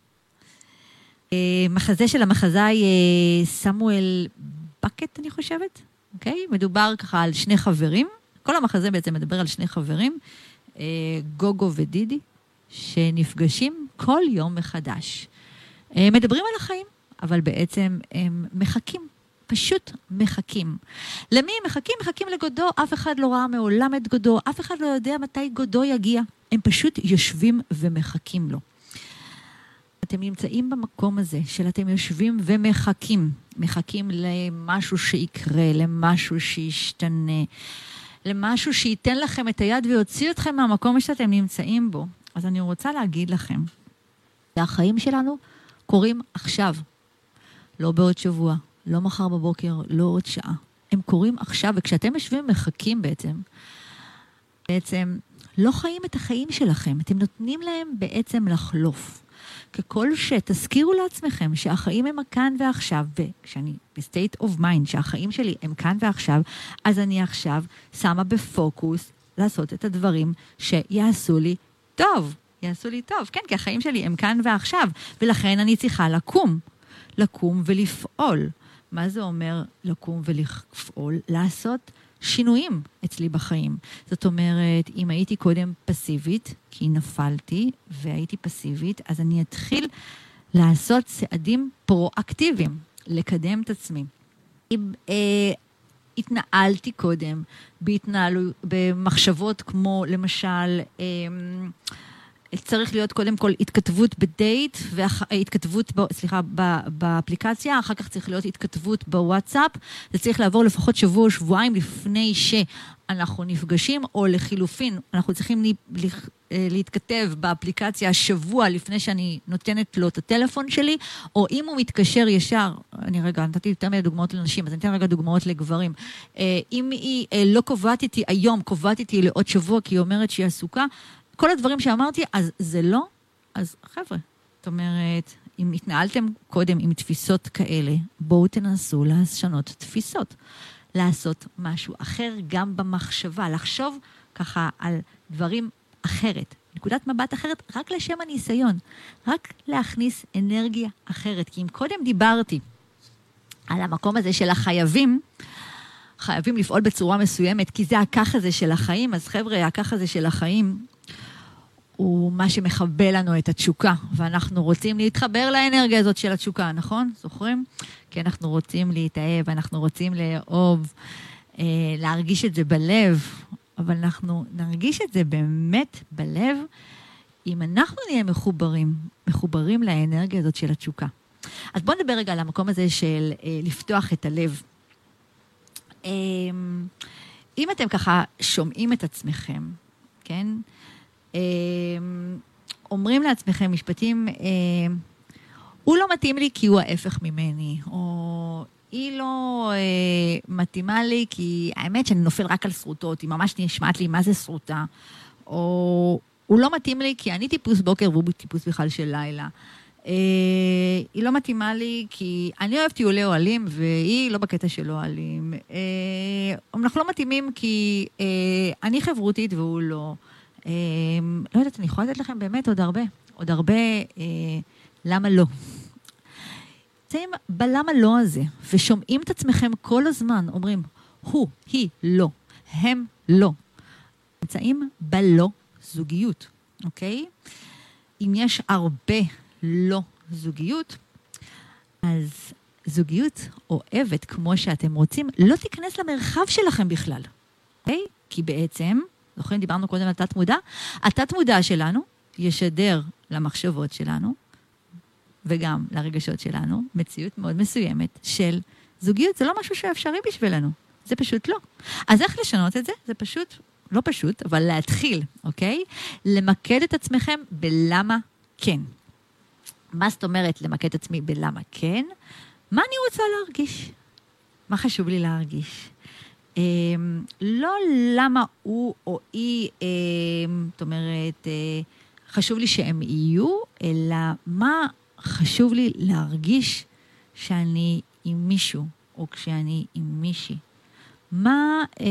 אה, מחזה של המחזאי אה, סמואל בקט, אני חושבת, אוקיי? מדובר ככה על שני חברים. כל המחזה בעצם מדבר על שני חברים גוגו ודידי, שנפגשים כל יום מחדש. אה, מדברים על החיים, אבל בעצם הם מחכים, פשוט מחכים. למי הם מחכים? מחכים לגודו, אף אחד לא ראה מעולם את גודו, אף אחד לא יודע מתי גודו יגיע. הם פשוט יושבים ומחכים לו. אתם נמצאים במקום הזה של אתם יושבים ומחכים, מחכים למשהו שיקרה, למשהו שישתנה. למשהו שייתן לכם את היד ויוציא אתכם מהמקום שאתם נמצאים בו. אז אני רוצה להגיד לכם, שהחיים שלנו קורים עכשיו, לא בעוד שבוע, לא מחר בבוקר, לא עוד שעה. הם קורים עכשיו, וכשאתם יושבים ומחכים בעצם, בעצם לא חיים את החיים שלכם, אתם נותנים להם בעצם לחלוף. ככל שתזכירו לעצמכם שהחיים הם הכאן ועכשיו, וכשאני ב-state of mind, שהחיים שלי הם כאן ועכשיו, אז אני עכשיו שמה בפוקוס לעשות את הדברים שיעשו לי טוב. יעשו לי טוב, כן, כי החיים שלי הם כאן ועכשיו, ולכן אני צריכה לקום. לקום ולפעול. מה זה אומר לקום ולפעול? לעשות שינויים אצלי בחיים. זאת אומרת, אם הייתי קודם פסיבית, כי נפלתי והייתי פסיבית, אז אני אתחיל לעשות צעדים פרואקטיביים, לקדם את עצמי. אם אה, התנהלתי קודם בהתנהלו, במחשבות כמו למשל, אה, צריך להיות קודם כל התכתבות בדייט, והתכתבות, סליחה, באפליקציה, אחר כך צריך להיות התכתבות בוואטסאפ. זה צריך לעבור לפחות שבוע או שבועיים לפני שאנחנו נפגשים, או לחילופין, אנחנו צריכים אה, להתכתב באפליקציה שבוע לפני שאני נותנת לו את הטלפון שלי, או אם הוא מתקשר ישר, אני רגע, נתתי יותר מדי דוגמאות לנשים, אז אני אתן רגע דוגמאות לגברים. אה, אם היא אה, לא קובעת איתי היום, קובעת איתי לעוד שבוע, כי היא אומרת שהיא עסוקה, כל הדברים שאמרתי, אז זה לא, אז חבר'ה, זאת אומרת, אם התנהלתם קודם עם תפיסות כאלה, בואו תנסו לשנות תפיסות. לעשות משהו אחר גם במחשבה, לחשוב ככה על דברים אחרת, נקודת מבט אחרת, רק לשם הניסיון, רק להכניס אנרגיה אחרת. כי אם קודם דיברתי על המקום הזה של החייבים, חייבים לפעול בצורה מסוימת, כי זה הכך הזה של החיים, אז חבר'ה, הכך הזה של החיים הוא מה שמכבה לנו את התשוקה, ואנחנו רוצים להתחבר לאנרגיה הזאת של התשוקה, נכון? זוכרים? כי אנחנו רוצים להתאהב, אנחנו רוצים לאהוב, אה, להרגיש את זה בלב, אבל אנחנו נרגיש את זה באמת בלב אם אנחנו נהיה מחוברים, מחוברים לאנרגיה הזאת של התשוקה. אז בואו נדבר רגע על המקום הזה של אה, לפתוח את הלב. אה, אם אתם ככה שומעים את עצמכם, כן? אה, אומרים לעצמכם משפטים, אה, הוא לא מתאים לי כי הוא ההפך ממני, או היא לא אה, מתאימה לי כי האמת שאני נופל רק על שרוטות, היא ממש נשמעת לי מה זה שרוטה, או הוא לא מתאים לי כי אני טיפוס בוקר והוא טיפוס בכלל של לילה. אה, היא לא מתאימה לי כי אני אוהבת טיולי אוהלים והיא לא בקטע של אוהלים. אה, אנחנו לא מתאימים כי אה, אני חברותית והוא לא. לא יודעת, אני יכולה לתת לכם באמת עוד הרבה, עוד הרבה אה, למה לא. נמצאים בלמה לא הזה, ושומעים את עצמכם כל הזמן, אומרים, הוא, היא, לא, הם, לא. נמצאים בלא זוגיות, אוקיי? אם יש הרבה לא זוגיות, אז זוגיות אוהבת, כמו שאתם רוצים, לא תיכנס למרחב שלכם בכלל, אוקיי? כי בעצם, זוכרים, דיברנו קודם על תת-מודע? התת-מודע שלנו ישדר למחשבות שלנו, וגם לרגשות שלנו, מציאות מאוד מסוימת של זוגיות. זה לא משהו שאפשרי בשבילנו, זה פשוט לא. אז איך לשנות את זה? זה פשוט, לא פשוט, אבל להתחיל, אוקיי? למקד את עצמכם בלמה כן. מה זאת אומרת למקד את עצמי בלמה כן? מה אני רוצה להרגיש? מה חשוב לי להרגיש? אה, לא למה הוא או היא, אה, זאת אומרת, אה, חשוב לי שהם יהיו, אלא מה חשוב לי להרגיש שאני עם מישהו, או כשאני עם מישהי. מה אה,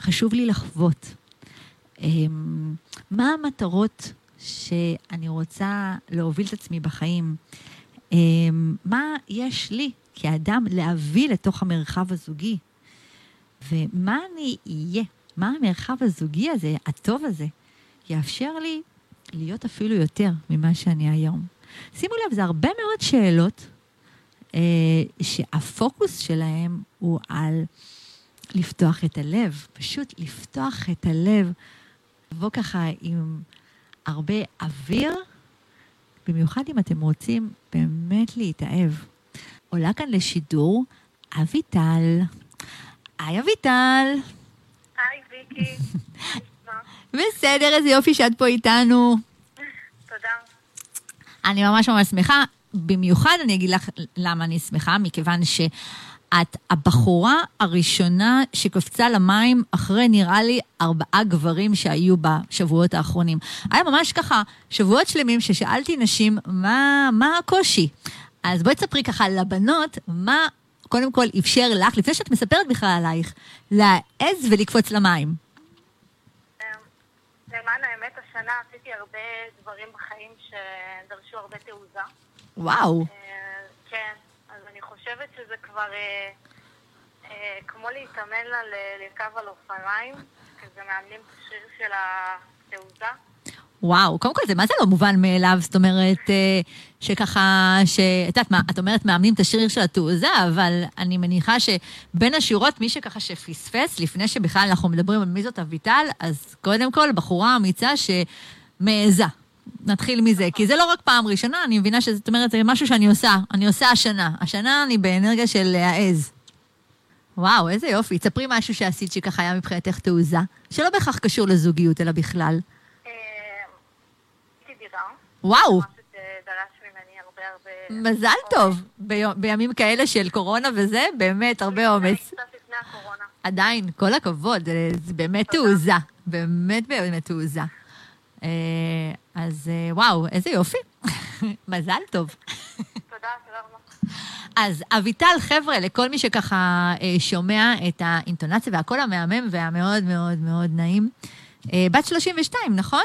חשוב לי לחוות? אה, מה המטרות שאני רוצה להוביל את עצמי בחיים? אה, מה יש לי כאדם להביא לתוך המרחב הזוגי? ומה אני אהיה? מה המרחב הזוגי הזה, הטוב הזה, יאפשר לי להיות אפילו יותר ממה שאני היום. שימו לב, זה הרבה מאוד שאלות אה, שהפוקוס שלהם הוא על לפתוח את הלב, פשוט לפתוח את הלב, לבוא ככה עם הרבה אוויר, במיוחד אם אתם רוצים באמת להתאהב. עולה כאן לשידור אביטל. היי אביטל. היי ויקי. בסדר, איזה יופי שאת פה איתנו. אני ממש ממש שמחה. במיוחד אני אגיד לך למה אני שמחה, מכיוון שאת הבחורה הראשונה שקפצה למים אחרי, נראה לי, ארבעה גברים שהיו בשבועות האחרונים. היה ממש ככה שבועות שלמים ששאלתי נשים, מה, מה הקושי? אז בואי תספרי ככה לבנות, מה קודם כל אפשר לך, לפני שאת מספרת בכלל עלייך, להעז ולקפוץ למים. השנה עשיתי הרבה דברים בחיים שדרשו הרבה תעוזה. וואו. אה, כן, אז אני חושבת שזה כבר אה, אה, כמו להתאמן ל- ל- לרכב על אופניים, כזה מאמנים את השריר של התעוזה. וואו, קודם כל זה מה זה לא מובן מאליו, זאת אומרת, אה, שככה, ש... את יודעת מה, את אומרת מאמנים את השריר של התעוזה, אבל אני מניחה שבין השורות, מי שככה שפספס, לפני שבכלל אנחנו מדברים על מי זאת אביטל, אז קודם כל, בחורה אמיצה שמעיזה. נתחיל מזה, כי זה לא רק פעם ראשונה, אני מבינה שזאת אומרת, זה משהו שאני עושה, אני עושה השנה. השנה אני באנרגיה של להעז. וואו, איזה יופי. תספרי משהו שעשית שככה היה מבחינתך תעוזה, שלא בהכרח קשור לזוגיות, אלא בכלל. אה, וואו, משהו שדרש ממני הרבה הרבה... מזל טוב. בימים כאלה של קורונה וזה, באמת, הרבה לפני הקורונה. עדיין, כל הכבוד, זה, זה באמת. תעוזה. באמת באמת תעוזה. אה, אז אה, וואו, איזה יופי. מזל טוב. תודה, תודה רבה. אז אביטל, חבר'ה, לכל מי שככה אה, שומע את האינטונציה והקול המהמם והמאוד מאוד מאוד נעים, אה, בת 32, נכון?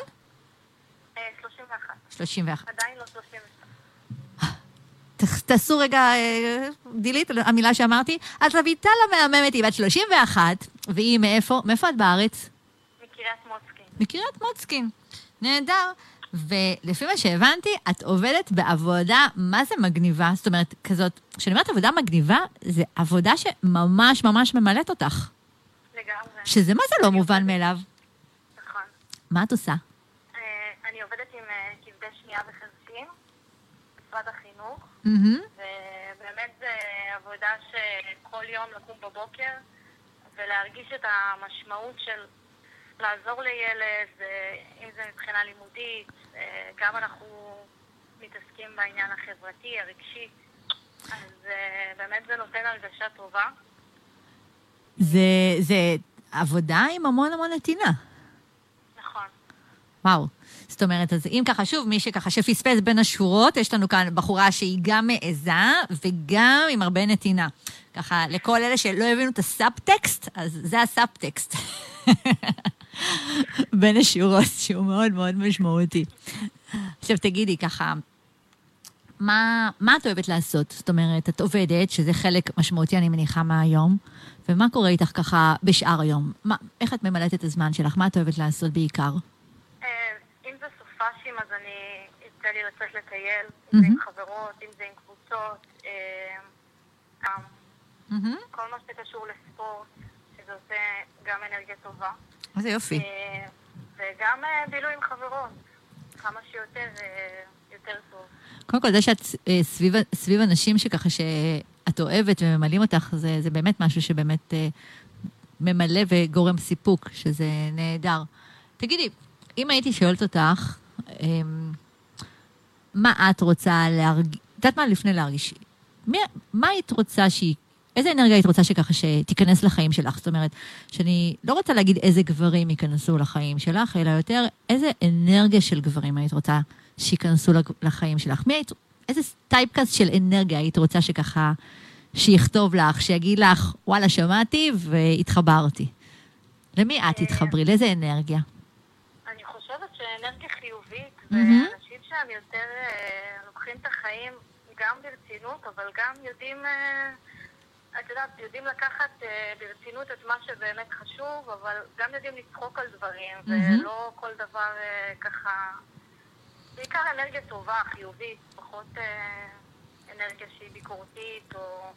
אה, 31. 31. עדיין לא 32. תעשו רגע אה, דילית על המילה שאמרתי. אז אביטל המהממת היא בת 31, והיא מאיפה? מאיפה את בארץ? מקריית מוצקין. מקריית מוצקין. נהדר. ולפי מה שהבנתי, את עובדת בעבודה, מה זה מגניבה? זאת אומרת, כזאת, כשאני אומרת עבודה מגניבה, זה עבודה שממש ממש ממלאת אותך. לגמרי. שזה מה זה לא מובן מאליו. נכון. מה את עושה? אה, אני עובדת עם אה, כבדי שמיעה וחרשים, משרד ובאמת זו עבודה שכל יום לקום בבוקר ולהרגיש את המשמעות של לעזור לילד, אם זה מבחינה לימודית, גם אנחנו מתעסקים בעניין החברתי, הרגשי, אז אה, באמת זה נותן הרגשה טובה. זה, זה עבודה עם המון המון נתינה. נכון. וואו. זאת אומרת, אז אם ככה, שוב, מי שככה שפספס בין השורות, יש לנו כאן בחורה שהיא גם מעיזה וגם עם הרבה נתינה. ככה, לכל אלה שלא הבינו את הסאבטקסט, אז זה הסאבטקסט. בין השורות, שהוא מאוד מאוד משמעותי. עכשיו תגידי ככה, מה, מה את אוהבת לעשות? זאת אומרת, את עובדת, שזה חלק משמעותי, אני מניחה, מהיום, ומה קורה איתך ככה בשאר היום? מה, איך את ממלאת את הזמן שלך? מה את אוהבת לעשות בעיקר? אה, אם זה סופאשים, אז אני, יצא לי לצאת לטייל, אם זה עם. חברות, אם זה עם קבוצות, אה. כל מה שקשור לספורט, שזה עושה גם אנרגיה טובה, איזה יופי. אה, וגם אה, בילוי עם חברות, כמה שיותר, יותר טוב. קודם כל, זה שאת סביב, סביב אנשים שככה שאת אוהבת וממלאים אותך, זה, זה באמת משהו שבאמת ממלא וגורם סיפוק, שזה נהדר. תגידי, אם הייתי שואלת אותך, מה את רוצה להרגיש, את יודעת מה לפני להרגיש? מה היית רוצה שהיא, איזה אנרגיה היית רוצה שככה שתיכנס לחיים שלך? זאת אומרת, שאני לא רוצה להגיד איזה גברים ייכנסו לחיים שלך, אלא יותר איזה אנרגיה של גברים היית רוצה שייכנסו לחיים שלך. מי היית, איזה טייפקאסט של אנרגיה היית רוצה שככה, שיכתוב לך, שיגיד לך, וואלה, שמעתי והתחברתי. למי את תתחברי? לאיזה אנרגיה? אני חושבת שאנרגיה חיובית. ואנשים שהם יותר אה, לוקחים את החיים גם ברצינות, אבל גם יודעים, אה, את יודעת, יודעים לקחת אה, ברצינות את מה שבאמת חשוב, אבל גם יודעים לצחוק על דברים. ולא כל דבר ככה... בעיקר אנרגיה טובה, חיובית, פחות אנרגיה שהיא ביקורתית, או...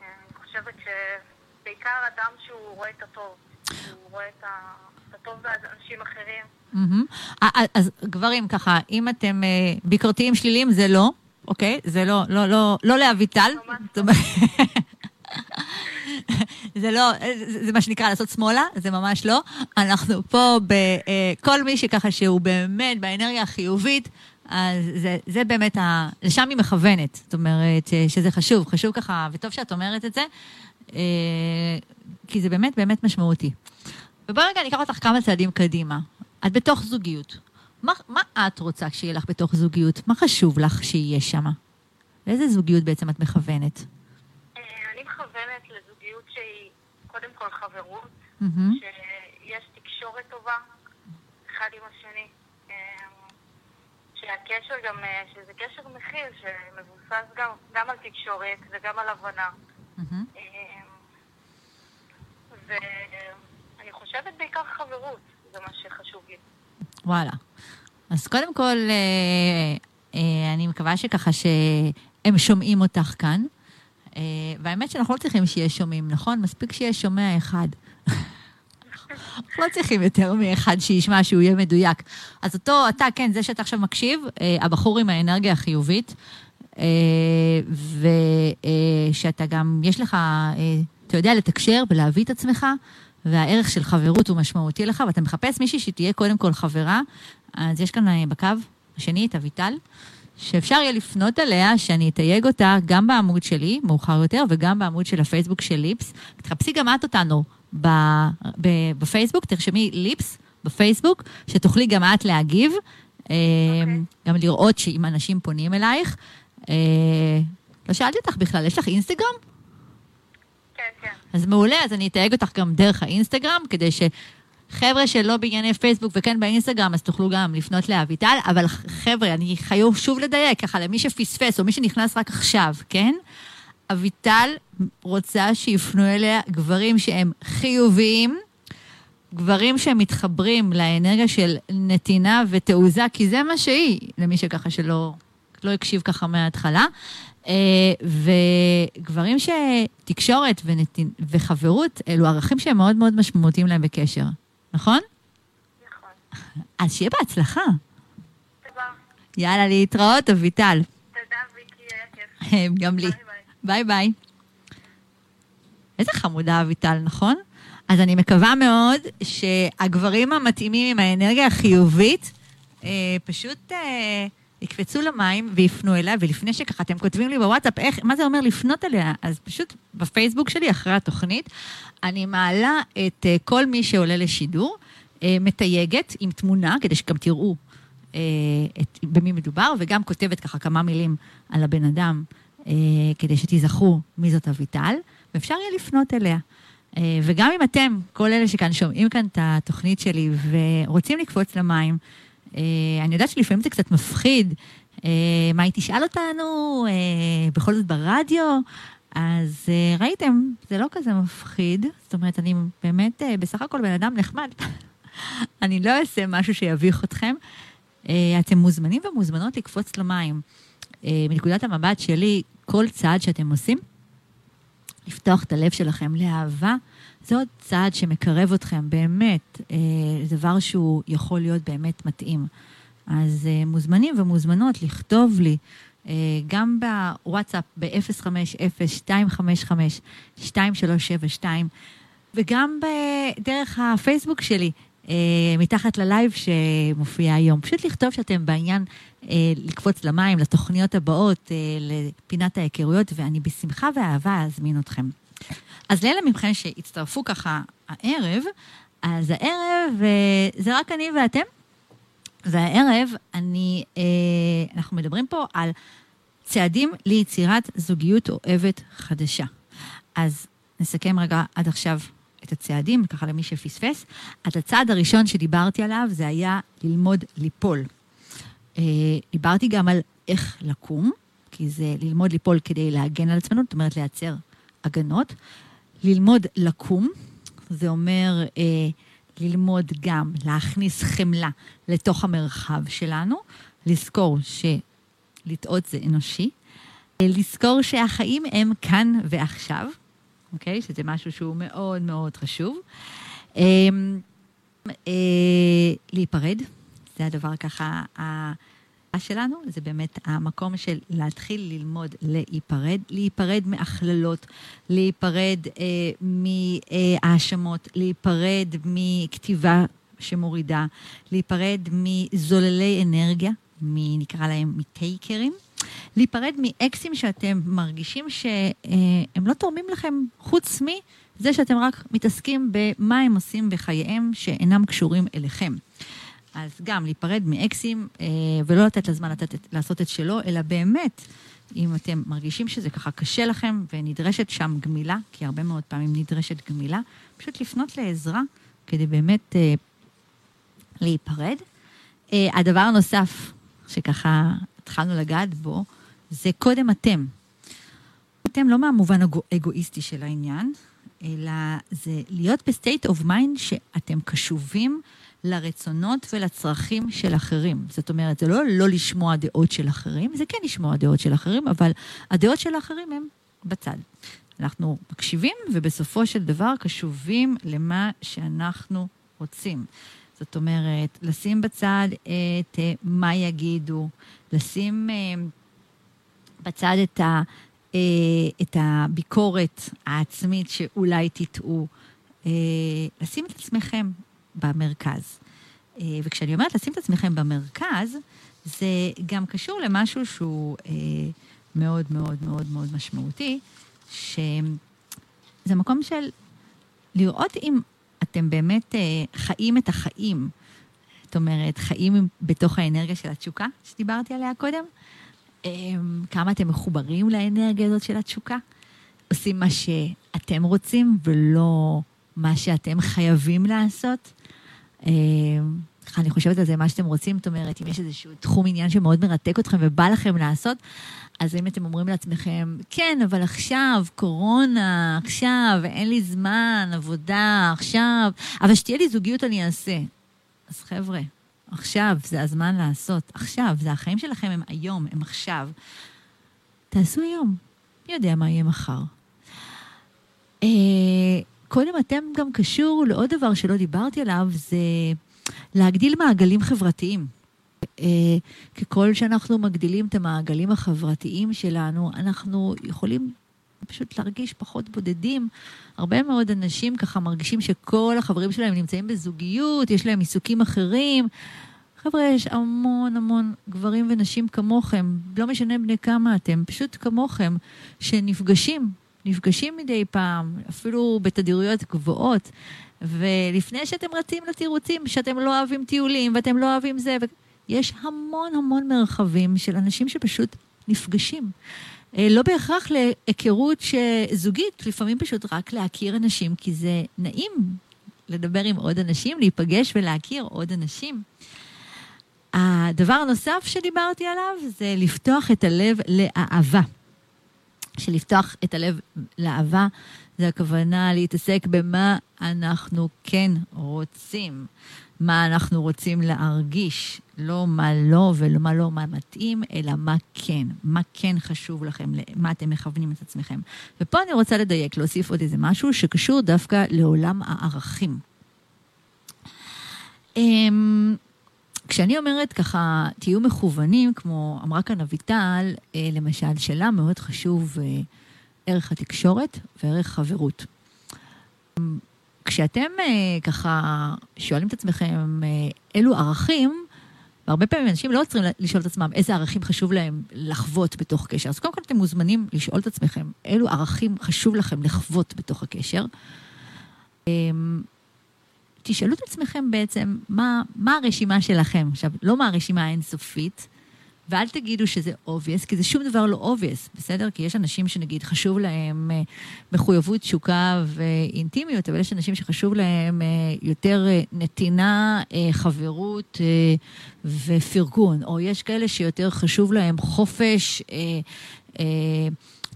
אני חושבת שבעיקר אדם שהוא רואה את הטוב, הוא רואה את הטוב באנשים אחרים. אז גברים, ככה, אם אתם אה, ביקורתיים שליליים, זה לא, אוקיי? זה לא, לא, לא, לא לאביטל. ממש זאת אומרת- זה לא, זה, זה מה שנקרא לעשות שמאלה, זה ממש לא. אנחנו פה בכל מי שככה שהוא באמת באנרגיה החיובית, אז זה, זה באמת, ה, לשם היא מכוונת. זאת אומרת, ש- שזה חשוב, חשוב ככה, וטוב שאת אומרת את זה, אה, כי זה באמת באמת משמעותי. ובואי רגע אני אקח אותך כמה צעדים קדימה. את בתוך זוגיות. מה, מה את רוצה כשיהיה לך בתוך זוגיות? מה חשוב לך שיהיה שם? לאיזה זוגיות בעצם את מכוונת? אה, אני מכוונת לזוגיות שהיא קודם כל חברות, מהמם. שיש תקשורת טובה, אחד עם השני. אה, שהקשר גם, אה, שזה קשר מכיל, שמבוסס גם, גם על תקשורת וגם על הבנה. אה, ואני חושבת בעיקר חברות, זה מה שחשוב לי. וואלה. אז קודם כל, אה, אה, אני מקווה שככה שהם שומעים אותך כאן. אה, והאמת שאנחנו לא צריכים שיהיה שומעים, נכון? מספיק שיהיה שומע אחד. אנחנו לא צריכים יותר מאחד שישמע שהוא יהיה מדויק. אז אותו, אתה, כן, זה שאתה עכשיו מקשיב, אה, הבחור עם האנרגיה החיובית, אה, ושאתה גם, יש לך, אה, אתה יודע לתקשר ולהביא את עצמך, והערך של חברות הוא משמעותי לך, ואתה מחפש מישהי שתהיה קודם כל חברה, אז יש כאן אה, בקו השני את אביטל, שאפשר יהיה לפנות אליה, שאני אתייג אותה גם בעמוד שלי, מאוחר יותר, וגם בעמוד של הפייסבוק של ליפס. תחפשי גם את אותנו ב, ב, בפייסבוק, תרשמי ליפס בפייסבוק, שתוכלי גם את להגיב, okay. גם לראות שאם אנשים פונים אלייך. אה, לא שאלתי אותך בכלל, יש לך אינסטגרם? כן. אז מעולה, אז אני אתייג אותך גם דרך האינסטגרם, כדי שחבר'ה שלא בענייני פייסבוק וכן באינסטגרם, אז תוכלו גם לפנות לאביטל, אבל חבר'ה, אני חייב שוב לדייק, ככה למי שפספס או מי שנכנס רק עכשיו, כן? אביטל רוצה שיפנו אליה גברים שהם חיוביים, גברים שמתחברים לאנרגיה של נתינה ותעוזה, כי זה מה שהיא, למי שככה שלא לא הקשיב ככה מההתחלה. אה, וגברים שתקשורת ונתין, וחברות, אלו ערכים שהם מאוד מאוד משמעותיים להם בקשר, נכון? נכון. אז שיהיה בהצלחה. תודה. יאללה, להתראות, אביטל. תודה, ויקי, היה כיף. גם לי. bye bye. bye bye. איזה חמודה אביטל, נכון? אז אני מקווה מאוד שהגברים המתאימים עם האנרגיה החיובית אה, פשוט אה, יקפצו למים ויפנו אליה, ולפני שככה אתם כותבים לי בוואטסאפ, איך, מה זה אומר לפנות אליה? אז פשוט בפייסבוק שלי, אחרי התוכנית, אני מעלה את אה, כל מי שעולה לשידור, אה, מתייגת עם תמונה, כדי שגם תראו אה, את, במי מדובר, וגם כותבת ככה כמה מילים על הבן אדם, כדי שתיזכרו מי זאת אביטל, ואפשר יהיה לפנות אליה. וגם אם אתם, כל אלה שכאן שומעים כאן את התוכנית שלי ורוצים לקפוץ למים, אני יודעת שלפעמים זה קצת מפחיד, אה, מה היא תשאל אותנו, אה, בכל זאת ברדיו, אז אה, ראיתם, זה לא כזה מפחיד, זאת אומרת, אני באמת אה, בסך הכל בן אדם נחמד. אני לא אעשה משהו שיביך אתכם. אה, אתם מוזמנים ומוזמנות לקפוץ למים. אה, מנקודת המבט שלי, כל צעד שאתם עושים, לפתוח את הלב שלכם לאהבה, זה עוד צעד שמקרב אתכם, באמת, אה, דבר שהוא יכול להיות באמת מתאים. אז אה, מוזמנים ומוזמנות לכתוב לי, אה, גם בוואטסאפ ב-050-255-2372, וגם דרך הפייסבוק שלי, מתחת ללייב שמופיע היום. פשוט לכתוב שאתם בעניין לקפוץ למים, לתוכניות הבאות, לפינת ההיכרויות, ואני בשמחה ואהבה אזמין אתכם. אז לאלה מכם שהצטרפו ככה הערב, אז הערב אה, זה רק אני ואתם. והערב אני, אה, אנחנו מדברים פה על צעדים ליצירת זוגיות אוהבת חדשה. אז נסכם רגע עד עכשיו את הצעדים, ככה למי שפספס. אז הצעד הראשון שדיברתי עליו זה היה ללמוד ליפול. אה, דיברתי גם על איך לקום, כי זה ללמוד ליפול כדי להגן על עצמנו, זאת אומרת לייצר הגנות. ללמוד לקום, זה אומר אה, ללמוד גם להכניס חמלה לתוך המרחב שלנו, לזכור שלטעות זה אנושי, אה, לזכור שהחיים הם כאן ועכשיו, אוקיי? שזה משהו שהוא מאוד מאוד חשוב. אה, אה, להיפרד, זה הדבר ככה שלנו, זה באמת המקום של להתחיל ללמוד להיפרד, להיפרד מהכללות, להיפרד אה, מהאשמות, להיפרד מכתיבה שמורידה, להיפרד מזוללי אנרגיה, נקרא להם מטייקרים, להיפרד מאקסים שאתם מרגישים שהם לא תורמים לכם חוץ מזה שאתם רק מתעסקים במה הם עושים בחייהם שאינם קשורים אליכם. אז גם להיפרד מאקסים אה, ולא לתת לזמן לתת, לעשות את שלו, אלא באמת, אם אתם מרגישים שזה ככה קשה לכם ונדרשת שם גמילה, כי הרבה מאוד פעמים נדרשת גמילה, פשוט לפנות לעזרה כדי באמת אה, להיפרד. אה, הדבר הנוסף שככה התחלנו לגעת בו, זה קודם אתם. אתם לא מהמובן האגואיסטי של העניין, אלא זה להיות ב state of mind שאתם קשובים לרצונות ולצרכים של אחרים. זאת אומרת, זה לא לא לשמוע דעות של אחרים, זה כן לשמוע דעות של אחרים, אבל הדעות של האחרים הם בצד. אנחנו מקשיבים, ובסופו של דבר קשובים למה שאנחנו רוצים. זאת אומרת, לשים בצד את uh, מה יגידו, לשים uh, בצד את, ה, uh, את הביקורת העצמית שאולי תטעו, לשים את עצמכם במרכז. Uh, וכשאני אומרת לשים את עצמכם במרכז, זה גם קשור למשהו שהוא uh, מאוד מאוד מאוד מאוד משמעותי, שזה מקום של לראות אם אתם באמת אה, חיים את החיים. זאת אומרת, חיים בתוך האנרגיה של התשוקה שדיברתי עליה קודם. אה, כמה אתם מחוברים לאנרגיה הזאת של התשוקה. עושים מה שאתם רוצים ולא מה שאתם חייבים לעשות. אה, אני חושבת על זה, מה שאתם רוצים, זאת אומרת, אם יש איזשהו תחום עניין שמאוד מרתק אתכם ובא לכם לעשות, אז אם אתם אומרים לעצמכם, כן, אבל עכשיו, קורונה, עכשיו, אין לי זמן, עבודה, עכשיו, אבל שתהיה לי זוגיות אני אעשה. אז חבר'ה, עכשיו זה הזמן לעשות, עכשיו, זה החיים שלכם הם היום, הם עכשיו. תעשו היום, מי יודע מה יהיה מחר. אה, קודם אתם גם קשור לעוד דבר שלא דיברתי עליו, זה להגדיל מעגלים חברתיים. אה, ככל שאנחנו מגדילים את המעגלים החברתיים שלנו, אנחנו יכולים פשוט להרגיש פחות בודדים. הרבה מאוד אנשים ככה מרגישים שכל החברים שלהם נמצאים בזוגיות, יש להם עיסוקים אחרים. חבר'ה, יש המון המון גברים ונשים כמוכם, לא משנה בני כמה אתם, פשוט כמוכם, שנפגשים, נפגשים מדי פעם, אפילו בתדירויות גבוהות. ולפני שאתם רצים לתירוצים, שאתם לא אוהבים טיולים ואתם לא אוהבים זה, ו... יש המון המון מרחבים של אנשים שפשוט נפגשים. אה, לא בהכרח להיכרות זוגית, לפעמים פשוט רק להכיר אנשים, כי זה נעים לדבר עם עוד אנשים, להיפגש ולהכיר עוד אנשים. הדבר הנוסף שדיברתי עליו זה לפתוח את הלב לאהבה. שלפתוח את הלב לאהבה זה הכוונה להתעסק במה אנחנו כן רוצים. מה אנחנו רוצים להרגיש, לא מה לא ומה לא מה מתאים, אלא מה כן, מה כן חשוב לכם, למה אתם מכוונים את עצמכם. ופה אני רוצה לדייק, להוסיף עוד איזה משהו שקשור דווקא לעולם הערכים. אמ, כשאני אומרת ככה, תהיו מכוונים, כמו אמרה כאן אביטל, אה, למשל, שאלה מאוד חשוב, אה, ערך התקשורת וערך חברות. כשאתם אה, ככה שואלים את עצמכם אילו ערכים, והרבה פעמים אנשים לא צריכים לשאול את עצמם איזה ערכים חשוב להם לחוות בתוך קשר. אז קודם כל אתם מוזמנים לשאול את עצמכם אילו ערכים חשוב לכם לחוות בתוך הקשר. תשאלו את עצמכם בעצם מה, מה הרשימה שלכם. עכשיו, לא מה הרשימה האינסופית, ואל תגידו שזה obvious, כי זה שום דבר לא obvious, בסדר? כי יש אנשים שנגיד חשוב להם אה, מחויבות, תשוקה ואינטימיות, אבל יש אנשים שחשוב להם אה, יותר אה, נתינה, חברות ופרגון, או יש כאלה שיותר חשוב להם חופש,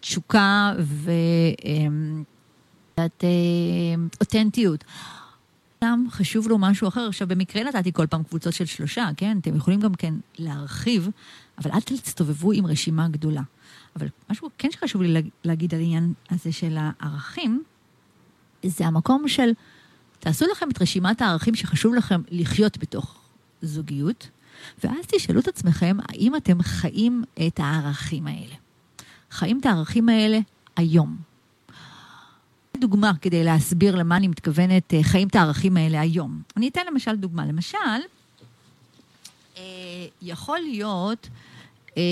תשוקה ואותנטיות. אדם חשוב לו משהו אחר. עכשיו, במקרה נתתי כל פעם קבוצות של שלושה, כן? אתם יכולים גם כן להרחיב, אבל אל תסתובבו עם רשימה גדולה. אבל משהו כן שחשוב לי להגיד על העניין הזה של הערכים, זה המקום של, תעשו לכם את רשימת הערכים שחשוב לכם לחיות בתוך זוגיות, ואז תשאלו את עצמכם, האם אתם חיים את הערכים האלה? חיים את הערכים האלה היום. דוגמה כדי להסביר למה אני מתכוונת, אה, חיים את הערכים האלה היום. אני אתן למשל דוגמה. למשל, אה, יכול להיות אה,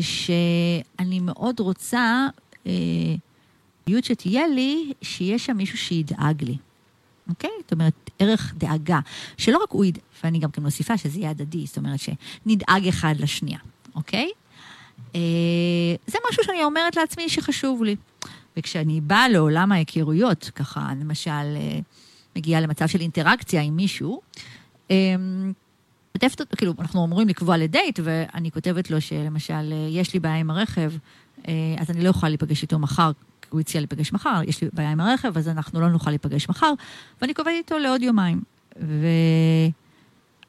שאני מאוד רוצה, להיות שתהיה לי, שיהיה שם מישהו שידאג לי. אוקיי? זאת אומרת, ערך דאגה. שלא רק הוא ידאג, ואני גם כן מוסיפה שזה יהיה הדדי, זאת אומרת שנדאג אחד לשנייה, אוקיי? זה משהו שאני אומרת לעצמי שחשוב לי. וכשאני באה לעולם ההיכרויות, ככה, למשל, מגיעה למצב של אינטראקציה עם מישהו, כותבת אותו, כאילו, אנחנו אמורים לקבוע לדייט, ואני כותבת לו שלמשל, יש לי בעיה עם הרכב, אז אני לא יכולה להיפגש איתו מחר, הוא הציע להיפגש מחר, יש לי בעיה עם הרכב, אז אנחנו לא נוכל להיפגש מחר, ואני קובעת איתו לעוד יומיים.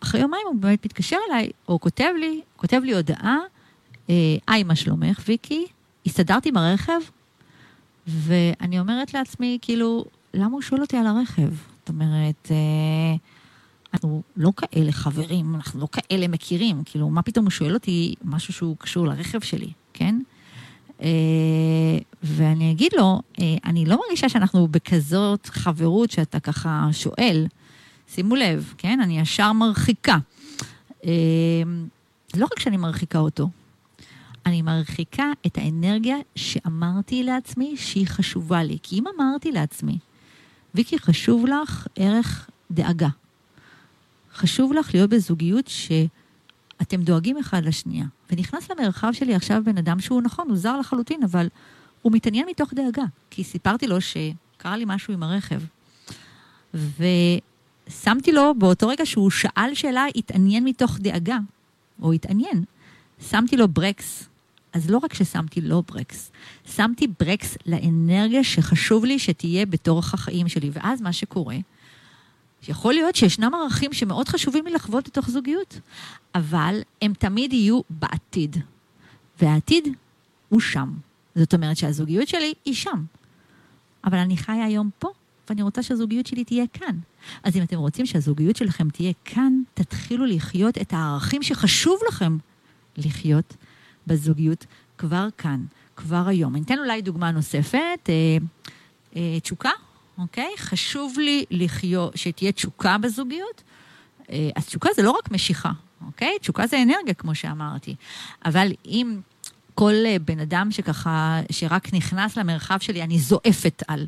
ואחרי יומיים הוא באמת מתקשר אליי, או כותב לי, כותב לי הודעה, היי, מה שלומך, ויקי? הסתדרתי עם הרכב? ואני אומרת לעצמי, כאילו, למה הוא שואל אותי על הרכב? זאת אומרת, אנחנו לא כאלה חברים, אנחנו לא כאלה מכירים, כאילו, מה פתאום הוא שואל אותי משהו שהוא קשור לרכב שלי, כן? ואני אגיד לו, אני לא מרגישה שאנחנו בכזאת חברות שאתה ככה שואל. שימו לב, כן? אני ישר מרחיקה. לא רק שאני מרחיקה אותו, אני מרחיקה את האנרגיה שאמרתי לעצמי שהיא חשובה לי. כי אם אמרתי לעצמי, ויקי, חשוב לך ערך דאגה. חשוב לך להיות בזוגיות שאתם דואגים אחד לשנייה. ונכנס למרחב שלי עכשיו בן אדם שהוא נכון, הוא זר לחלוטין, אבל הוא מתעניין מתוך דאגה. כי סיפרתי לו שקרה לי משהו עם הרכב. ושמתי לו, באותו רגע שהוא שאל שאלה, התעניין מתוך דאגה, או התעניין. שמתי לו ברקס. אז לא רק ששמתי לו ברקס, שמתי ברקס לאנרגיה שחשוב לי שתהיה בתורך החיים שלי. ואז מה שקורה, יכול להיות שישנם ערכים שמאוד חשובים לי לחוות בתוך זוגיות, אבל הם תמיד יהיו בעתיד. והעתיד הוא שם. זאת אומרת שהזוגיות שלי היא שם. אבל אני חיה היום פה, ואני רוצה שהזוגיות שלי תהיה כאן. אז אם אתם רוצים שהזוגיות שלכם תהיה כאן, תתחילו לחיות את הערכים שחשוב לכם לחיות בזוגיות כבר כאן, כבר היום. אני אתן אולי דוגמה נוספת, אה, אה, תשוקה, אוקיי? חשוב לי לחיות, שתהיה תשוקה בזוגיות. אה, אז תשוקה זה לא רק משיכה, אוקיי? תשוקה זה אנרגיה, כמו שאמרתי. אבל אם כל אה, בן אדם שככה, שרק נכנס למרחב שלי, אני זועפת על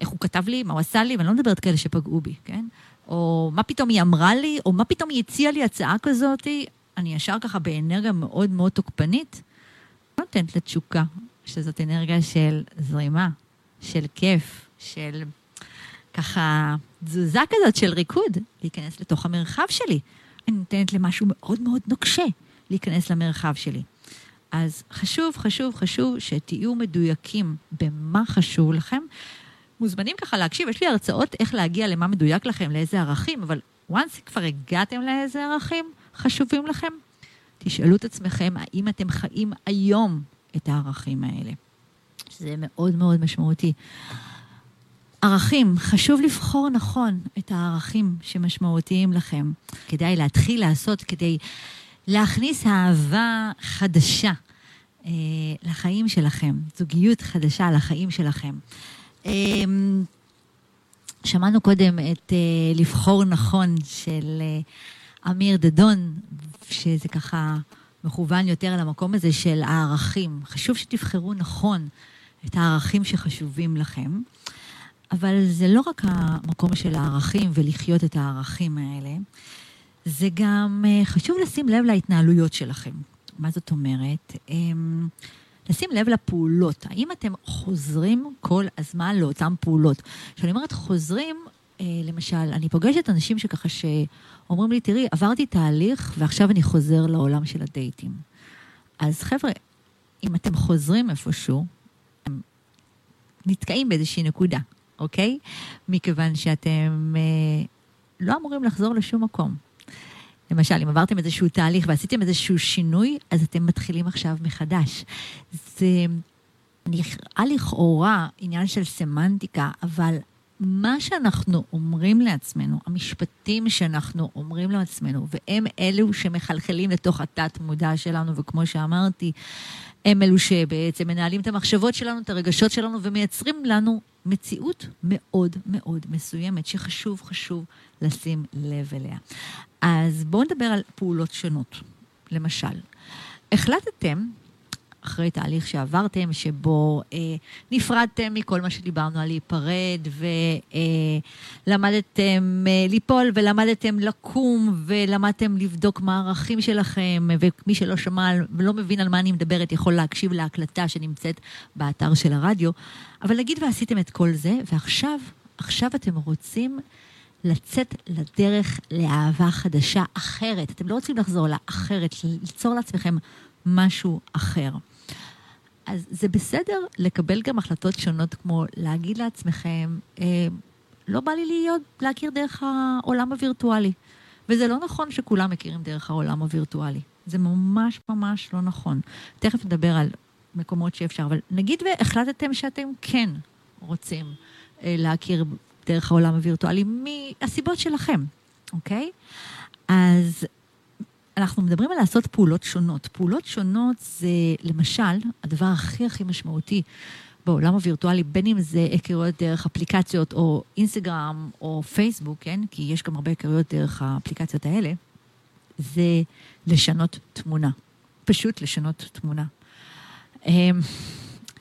איך הוא כתב לי, מה הוא עשה לי, ואני לא מדברת כאלה שפגעו בי, כן? או מה פתאום היא אמרה לי, או מה פתאום היא הציעה לי הצעה כזאת, אני ישר ככה באנרגיה מאוד מאוד תוקפנית, לא נותנת לתשוקה, שזאת אנרגיה של זרימה, של כיף, של ככה תזוזה כזאת של ריקוד, להיכנס לתוך המרחב שלי. אני נותנת למשהו מאוד מאוד נוקשה להיכנס למרחב שלי. אז חשוב, חשוב, חשוב שתהיו מדויקים במה חשוב לכם. מוזמנים ככה להקשיב, יש לי הרצאות איך להגיע למה מדויק לכם, לאיזה ערכים, אבל once כבר הגעתם לאיזה ערכים חשובים לכם, תשאלו את עצמכם האם אתם חיים היום את הערכים האלה. שזה מאוד מאוד משמעותי. ערכים, חשוב לבחור נכון את הערכים שמשמעותיים לכם. כדאי להתחיל לעשות כדי להכניס אהבה חדשה אה, לחיים שלכם, זוגיות חדשה לחיים שלכם. אה, שמענו קודם את אה, לבחור נכון של אה, אמיר דדון, שזה ככה מכוון יותר למקום הזה של הערכים. חשוב שתבחרו נכון את הערכים שחשובים לכם. אבל זה לא רק המקום של הערכים ולחיות את הערכים האלה, זה גם אה, חשוב לשים לב להתנהלויות שלכם. מה זאת אומרת? אמ, לשים לב לפעולות. האם אתם חוזרים כל הזמן לאותן פעולות? כשאני אומרת חוזרים, למשל, אני פוגשת אנשים שככה שאומרים לי, תראי, עברתי תהליך ועכשיו אני חוזר לעולם של הדייטים. אז חבר'ה, אם אתם חוזרים איפשהו, הם נתקעים באיזושהי נקודה. אוקיי? מכיוון שאתם אה, לא אמורים לחזור לשום מקום. למשל, אם עברתם איזשהו תהליך ועשיתם איזשהו שינוי, אז אתם מתחילים עכשיו מחדש. זה נראה לכאורה עניין של סמנטיקה, אבל מה שאנחנו אומרים לעצמנו, המשפטים שאנחנו אומרים לעצמנו, והם אלו שמחלחלים לתוך התת-מודע שלנו, וכמו שאמרתי, הם אלו שבעצם מנהלים את המחשבות שלנו, את הרגשות שלנו, ומייצרים לנו מציאות מאוד מאוד מסוימת, שחשוב, חשוב לשים לב אליה. אז בואו נדבר על פעולות שונות. למשל, החלטתם אחרי תהליך שעברתם, שבו אה, נפרדתם מכל מה שדיברנו על להיפרד, ולמדתם אה, אה, ליפול, ולמדתם לקום, ולמדתם לבדוק מה הערכים שלכם, ומי שלא שמע ולא מבין על מה אני מדברת, יכול להקשיב להקלטה שנמצאת באתר של הרדיו. אבל נגיד ועשיתם את כל זה, ועכשיו, עכשיו אתם רוצים לצאת לדרך לאהבה חדשה אחרת. אתם לא רוצים לחזור לאחרת, ליצור לעצמכם משהו אחר. אז זה בסדר לקבל גם החלטות שונות, כמו להגיד לעצמכם, אה, לא בא לי להיות, להכיר דרך העולם הווירטואלי. וזה לא נכון שכולם מכירים דרך העולם הווירטואלי. זה ממש ממש לא נכון. תכף נדבר על מקומות שאפשר, אבל נגיד והחלטתם שאתם כן רוצים אה, להכיר דרך העולם הווירטואלי מהסיבות שלכם, אוקיי? אז אנחנו מדברים על לעשות פעולות שונות. פעולות שונות זה, למשל, הדבר הכי הכי משמעותי בעולם הווירטואלי, בין אם זה היכרויות דרך אפליקציות או אינסטגרם או פייסבוק, כן? כי יש גם הרבה היכרויות דרך האפליקציות האלה, זה לשנות תמונה. פשוט לשנות תמונה. אמ,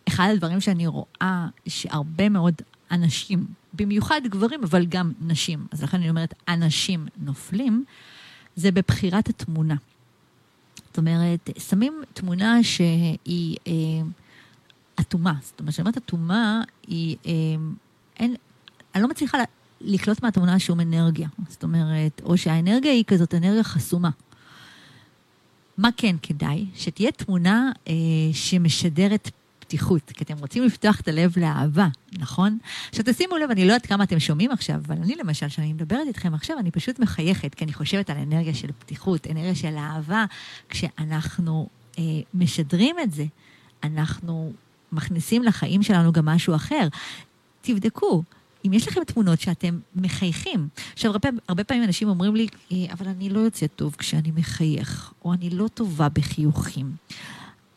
אחד הדברים שאני רואה שהרבה מאוד אנשים, במיוחד גברים, אבל גם נשים, אז לכן אני אומרת אנשים נופלים, זה בבחירת התמונה. זאת אומרת, שמים תמונה שהיא אה, אטומה. זאת אומרת, כשאני אטומה, היא... אה, אין, אני לא מצליחה לקלוט מהתמונה שום אנרגיה. זאת אומרת, או שהאנרגיה היא כזאת אנרגיה חסומה. מה כן כדאי? שתהיה תמונה אה, שמשדרת פתיחות, כי אתם רוצים לפתוח את הלב לאהבה, נכון? עכשיו תשימו לב, אני לא יודעת כמה אתם שומעים עכשיו, אבל אני למשל, כשאני מדברת איתכם עכשיו, אני פשוט מחייכת, כי אני חושבת על אנרגיה של פתיחות, אנרגיה של אהבה. כשאנחנו אה, משדרים את זה, אנחנו מכניסים לחיים שלנו גם משהו אחר. תבדקו, אם יש לכם תמונות שאתם מחייכים. עכשיו, הרבה, הרבה פעמים אנשים אומרים לי, אה, אבל אני לא יוצאת טוב כשאני מחייך, או אני לא טובה בחיוכים.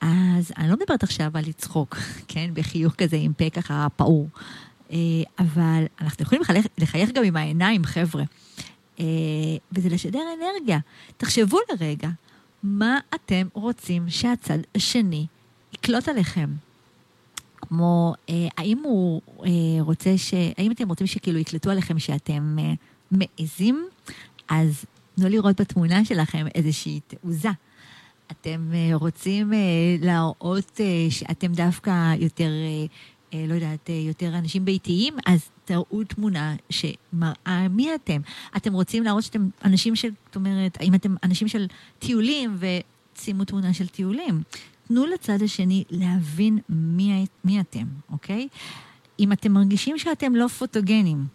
אז אני לא מדברת עכשיו על לצחוק, כן? בחיוך כזה עם פה ככה פעור. אה, אבל אנחנו יכולים לחייך, לחייך גם עם העיניים, חבר'ה. אה, וזה לשדר אנרגיה. תחשבו לרגע, מה אתם רוצים שהצד השני יקלוט עליכם? כמו, אה, האם הוא רוצה ש... האם אתם רוצים שכאילו יקלטו עליכם שאתם מעזים? אז תנו לראות בתמונה שלכם איזושהי תעוזה. אתם אה, רוצים אה, להראות אה, שאתם דווקא יותר, לא יודעת, יותר אנשים ביתיים, אז תראו תמונה שמראה מי אתם. אתם רוצים להראות שאתם אנשים של, זאת אומרת, האם אתם אנשים של טיולים, ושימו תמונה של טיולים. תנו לצד השני להבין מי, מי אתם, אוקיי? אם אתם מרגישים שאתם לא פוטוגנים,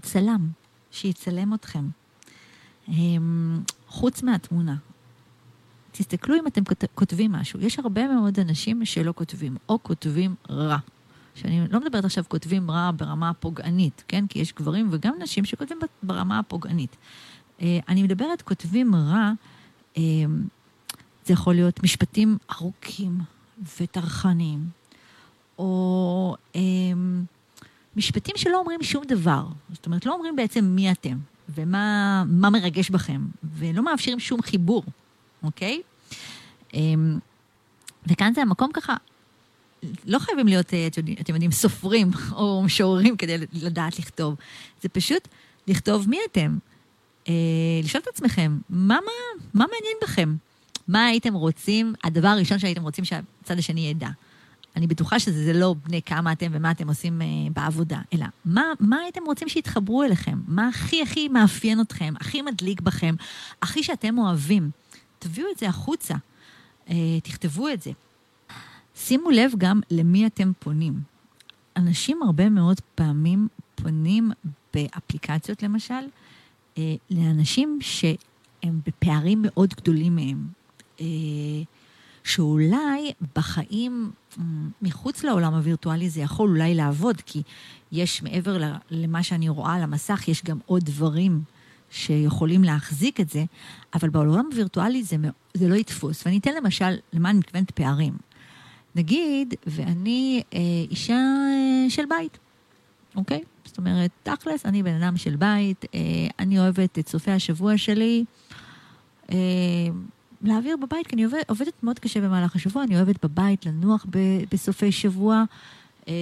צלם שיצלם אתכם. חוץ מהתמונה, תסתכלו אם אתם כותבים משהו. יש הרבה מאוד אנשים שלא כותבים, או כותבים רע. שאני לא מדברת עכשיו כותבים רע ברמה הפוגענית, כן? כי יש גברים וגם נשים שכותבים ברמה הפוגענית. אה, אני מדברת כותבים רע, אה, זה יכול להיות משפטים ארוכים וטרחניים, או אה, משפטים שלא אומרים שום דבר. זאת אומרת, לא אומרים בעצם מי אתם, ומה מרגש בכם, ולא מאפשרים שום חיבור. אוקיי? אמ, וכאן זה המקום ככה, לא חייבים להיות, אה, אתם יודעים, סופרים או משוררים כדי לדעת לכתוב. זה פשוט לכתוב מי אתם. אה, לשאול את עצמכם, מה, מה, מה מעניין בכם? מה הייתם רוצים, הדבר הראשון שהייתם רוצים שהצד השני ידע. אני בטוחה שזה לא בני כמה אתם ומה אתם עושים אה, בעבודה, אלא מה, מה הייתם רוצים שיתחברו אליכם? מה הכי הכי מאפיין אתכם, הכי מדליק בכם, הכי שאתם אוהבים. תביאו את זה החוצה, אה, תכתבו את זה. שימו לב גם למי אתם פונים. אנשים הרבה מאוד פעמים פונים באפליקציות למשל, אה, לאנשים שהם בפערים מאוד גדולים מהם. אה, שאולי בחיים מחוץ לעולם הווירטואלי זה יכול אולי לעבוד, כי יש מעבר למה שאני רואה על המסך, יש גם עוד דברים שיכולים להחזיק את זה, אבל בעולם הווירטואלי זה, זה לא יתפוס. ואני אתן למשל, למה אני מתכוונת פערים. נגיד, ואני אה, אישה אה, של בית, אוקיי? זאת אומרת, תכלס, אני בן אדם של בית, אה, אני אוהבת את סופי השבוע שלי. אה, להעביר בבית, כי אני עובד, עובדת מאוד קשה במהלך השבוע, אני אוהבת בבית לנוח ב, בסופי שבוע. אה,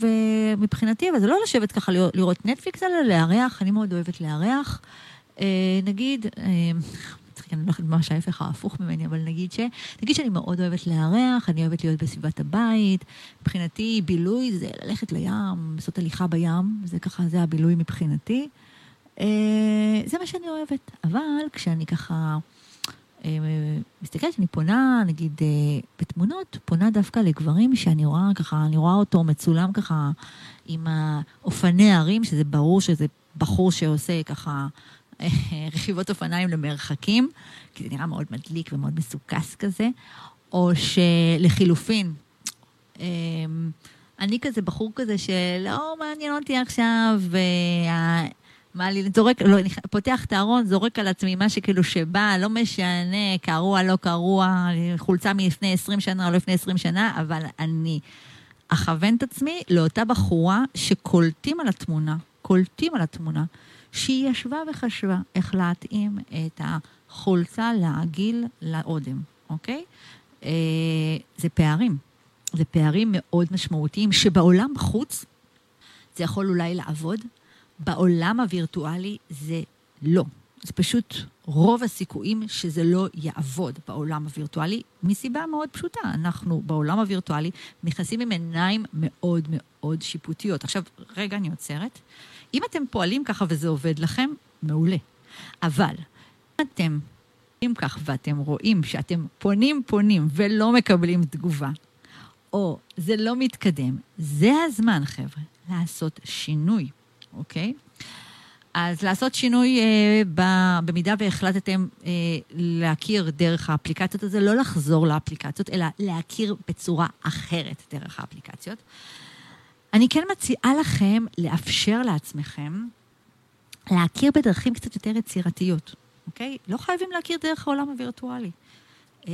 ומבחינתי, אבל זה לא לשבת ככה לראות נטפליקס, אלא לארח, אני מאוד אוהבת לארח. אה, נגיד, אה, כן, אני לא יודעת ממש ההפך ההפוך ממני, אבל נגיד ש... נגיד שאני מאוד אוהבת לארח, אני אוהבת להיות בסביבת הבית. מבחינתי, בילוי זה ללכת לים, לעשות הליכה בים, זה ככה, זה הבילוי מבחינתי. אה, זה מה שאני אוהבת. אבל כשאני ככה מסתכלת, אני פונה, נגיד, אה, בתמונות, פונה דווקא לגברים שאני רואה ככה, אני רואה אותו מצולם ככה עם האופני הרים, שזה ברור שזה בחור שעושה ככה רכיבות אופניים למרחקים, כי זה נראה מאוד מדליק ומאוד מסוכס כזה, או שלחילופין, אני כזה בחור כזה שלא מעניין אותי עכשיו, מה לי, זורק, לא, פותח את הארון, זורק על עצמי מה שכאילו שבא, לא משנה, קרוע, לא קרוע, חולצה מלפני 20 שנה או לפני 20 שנה, אבל אני אכוון את עצמי לאותה בחורה שקולטים על התמונה, קולטים על התמונה, שהיא ישבה וחשבה איך להתאים את החולצה לעגיל לאודם, אוקיי? אה, זה פערים. זה פערים מאוד משמעותיים, שבעולם חוץ זה יכול אולי לעבוד, בעולם הווירטואלי זה לא. זה פשוט רוב הסיכויים שזה לא יעבוד בעולם הווירטואלי, מסיבה מאוד פשוטה. אנחנו בעולם הווירטואלי נכנסים עם עיניים מאוד מאוד שיפוטיות. עכשיו, רגע, אני עוצרת. אם אתם פועלים ככה וזה עובד לכם, מעולה. אבל אם אתם אם כך ואתם רואים שאתם פונים פונים ולא מקבלים תגובה, או זה לא מתקדם, זה הזמן, חבר'ה, לעשות שינוי, אוקיי? אז לעשות שינוי, אה, ב, במידה והחלטתם אה, להכיר דרך האפליקציות הזה, לא לחזור לאפליקציות, אלא להכיר בצורה אחרת דרך האפליקציות. אני כן מציעה לכם לאפשר לעצמכם להכיר בדרכים קצת יותר יצירתיות, אוקיי? לא חייבים להכיר דרך העולם הווירטואלי. אה,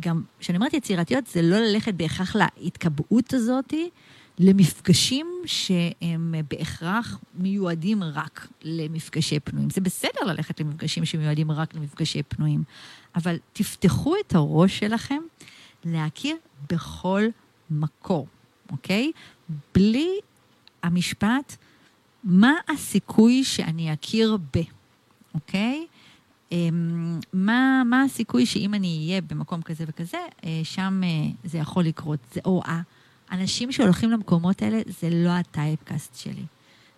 גם כשאני אומרת יצירתיות, זה לא ללכת בהכרח להתקבעות הזאתי, למפגשים שהם בהכרח מיועדים רק למפגשי פנויים. זה בסדר ללכת למפגשים שמיועדים רק למפגשי פנויים, אבל תפתחו את הראש שלכם להכיר בכל מקור, אוקיי? בלי המשפט, מה הסיכוי שאני אכיר ב, אוקיי? אמ, מה, מה הסיכוי שאם אני אהיה במקום כזה וכזה, אה, שם אה, זה יכול לקרות, זה, או האנשים שהולכים למקומות האלה, זה לא הטייפקאסט שלי.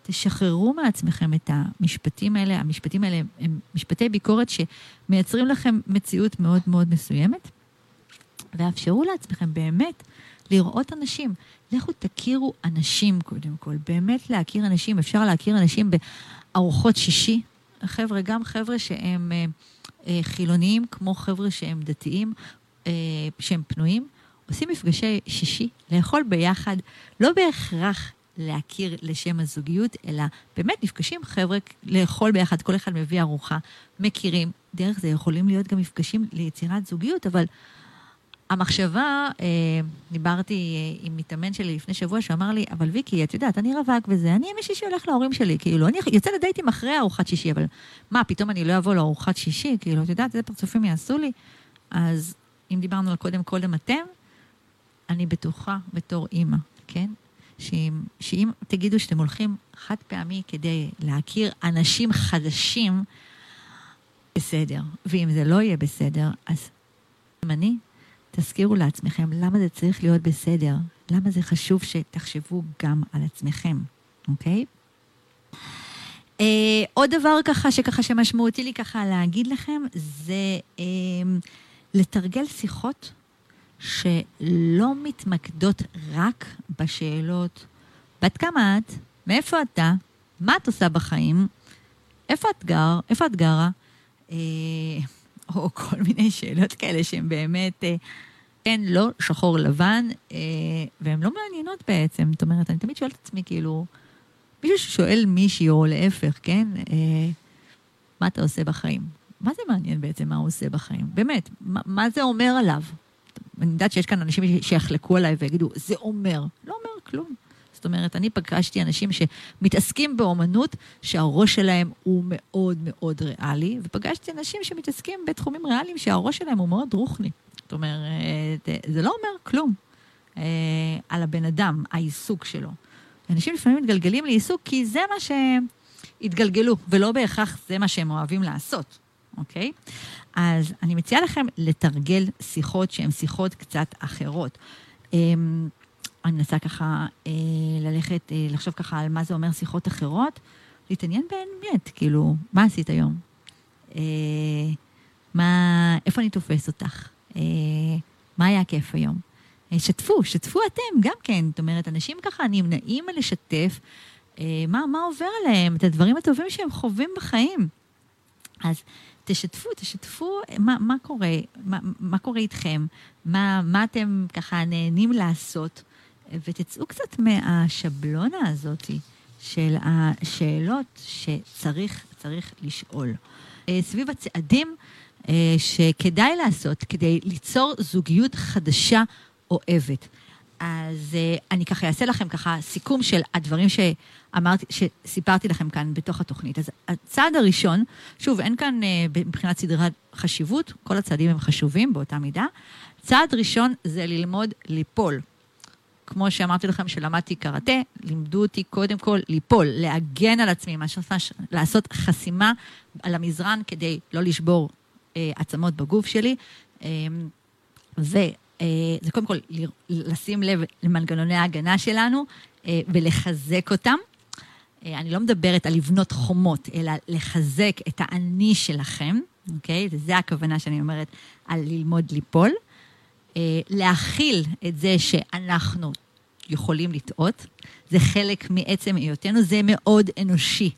תשחררו מעצמכם את המשפטים האלה. המשפטים האלה הם משפטי ביקורת שמייצרים לכם מציאות מאוד מאוד מסוימת, ואפשרו לעצמכם באמת לראות אנשים. לכו תכירו אנשים קודם כל, באמת להכיר אנשים. אפשר להכיר אנשים בארוחות שישי. חבר'ה, גם חבר'ה שהם אה, אה, חילוניים, כמו חבר'ה שהם דתיים, אה, שהם פנויים, עושים מפגשי שישי, לאכול ביחד, לא בהכרח להכיר לשם הזוגיות, אלא באמת נפגשים חבר'ה לאכול ביחד, כל אחד מביא ארוחה, מכירים. דרך זה יכולים להיות גם מפגשים ליצירת זוגיות, אבל המחשבה, אה, דיברתי אה, עם מתאמן שלי לפני שבוע, שאמר לי, אבל ויקי, את יודעת, אני רווק וזה, אני ימי שישי הולך להורים שלי, כאילו, אני יוצא לדייטים אחרי ארוחת שישי, אבל מה, פתאום אני לא אבוא לארוחת שישי? כאילו, את יודעת, איזה פרצופים יעשו לי? אז אם דיברנו על קודם קודם אתם, אני בטוחה בתור אימא, כן? שאם, שאם תגידו שאתם הולכים חד פעמי כדי להכיר אנשים חדשים, בסדר. ואם זה לא יהיה בסדר, אז אם אני, תזכירו לעצמכם למה זה צריך להיות בסדר, למה זה חשוב שתחשבו גם על עצמכם, אוקיי? Uh, עוד דבר ככה, שככה שמשמעותי לי ככה להגיד לכם, זה uh, לתרגל שיחות שלא מתמקדות רק בשאלות בת כמה את, מאיפה אתה, מה את עושה בחיים, איפה את גר, איפה את גרה, אה, או כל מיני שאלות כאלה שהן באמת, אה, כן, לא, שחור לבן, אה, והן לא מעניינות בעצם. זאת אומרת, אני תמיד שואלת את עצמי, כאילו, מישהו ששואל מישהי, או להפך, כן, אה, מה אתה עושה בחיים? מה זה מעניין בעצם מה הוא עושה בחיים? באמת, מה, מה זה אומר עליו? אני יודעת שיש כאן אנשים שיחלקו עליי ויגידו, זה אומר. לא אומר כלום. זאת אומרת, אני פגשתי אנשים שמתעסקים באומנות, שהראש שלהם הוא מאוד מאוד ריאלי, ופגשתי אנשים שמתעסקים בתחומים ריאליים שהראש שלהם הוא מאוד רוחני. זאת אומרת, זה לא אומר כלום אה, על הבן אדם, העיסוק שלו. אנשים לפעמים מתגלגלים לעיסוק כי זה מה שהם התגלגלו, ולא בהכרח זה מה שהם אוהבים לעשות, אוקיי? אז אני מציעה לכם לתרגל שיחות שהן שיחות קצת אחרות. אמ, אני מנסה ככה אה, ללכת, אה, לחשוב ככה על מה זה אומר שיחות אחרות, להתעניין באמת, כאילו, מה עשית היום? אה, מה, איפה אני תופס אותך? מה היה כיף היום? שתפו, שתפו אתם גם כן. זאת אומרת, אנשים ככה נמנעים לשתף מה, מה עובר עליהם, את הדברים הטובים שהם חווים בחיים. אז תשתפו, תשתפו מה, מה קורה, מה, מה קורה איתכם, מה, מה אתם ככה נהנים לעשות, ותצאו קצת מהשבלונה הזאת של השאלות שצריך צריך לשאול. אה, סביב הצעדים אה, שכדאי לעשות כדי ליצור זוגיות חדשה אוהבת. אז uh, אני ככה אעשה לכם ככה סיכום של הדברים שאמרתי, שסיפרתי לכם כאן בתוך התוכנית. אז הצעד הראשון, שוב, אין כאן uh, מבחינת סדרת חשיבות, כל הצעדים הם חשובים באותה מידה. צעד ראשון זה ללמוד ליפול. כמו שאמרתי לכם שלמדתי קראטה, לימדו אותי קודם כל ליפול, להגן על עצמי, מה ממש לעשות חסימה על המזרן כדי לא לשבור אה, עצמות בגוף שלי. אה, ו... אה, זה קודם כל לשים לב למנגנוני ההגנה שלנו אה, ולחזק אותם. אה, אני לא מדברת על לבנות חומות, אלא לחזק את האני שלכם, אוקיי? וזה הכוונה שאני אומרת על ללמוד ליפול. להכיל את זה שאנחנו יכולים לטעות, זה חלק מעצם היותנו, זה מאוד אנושי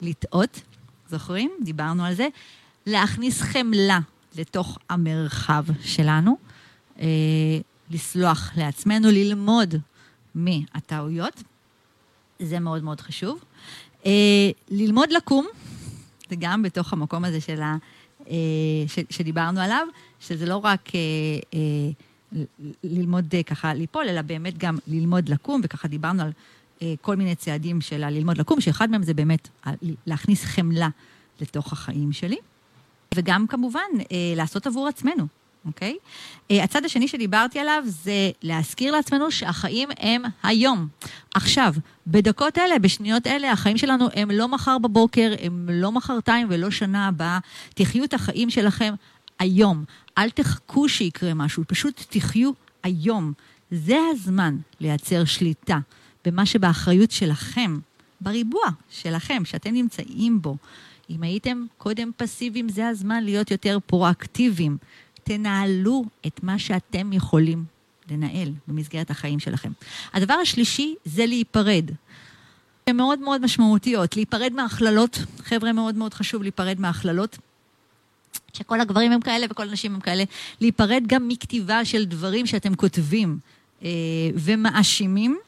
לטעות, זוכרים? דיברנו על זה. להכניס חמלה לתוך המרחב שלנו. אה, לסלוח לעצמנו, ללמוד מהטעויות. זה מאוד מאוד חשוב. אה, ללמוד לקום, זה גם בתוך המקום הזה של ה, אה, ש, שדיברנו עליו, שזה לא רק אה, ללמוד ככה ליפול, אלא באמת גם ללמוד לקום, וככה דיברנו על כל מיני צעדים של הללמוד לקום, שאחד מהם זה באמת להכניס חמלה לתוך החיים שלי. וגם כמובן לעשות עבור עצמנו. אוקיי? Okay? הצד השני שדיברתי עליו זה להזכיר לעצמנו שהחיים הם היום, עכשיו, בדקות אלה, בשניות אלה, החיים שלנו הם לא מחר בבוקר, הם לא מחרתיים ולא שנה הבאה. תחיו את החיים שלכם היום. אל תחכו שיקרה משהו, פשוט תחיו היום. זה הזמן לייצר שליטה במה שבאחריות שלכם, בריבוע שלכם, שאתם נמצאים בו. אם הייתם קודם פסיביים, זה הזמן להיות יותר פרואקטיביים. תנהלו את מה שאתם יכולים לנהל במסגרת החיים שלכם. הדבר השלישי זה להיפרד. הן מאוד מאוד משמעותיות. להיפרד מהכללות, חבר'ה, מאוד מאוד חשוב להיפרד מהכללות. שכל הגברים הם כאלה וכל הנשים הם כאלה. להיפרד גם מכתיבה של דברים שאתם כותבים אה, ומאשימים.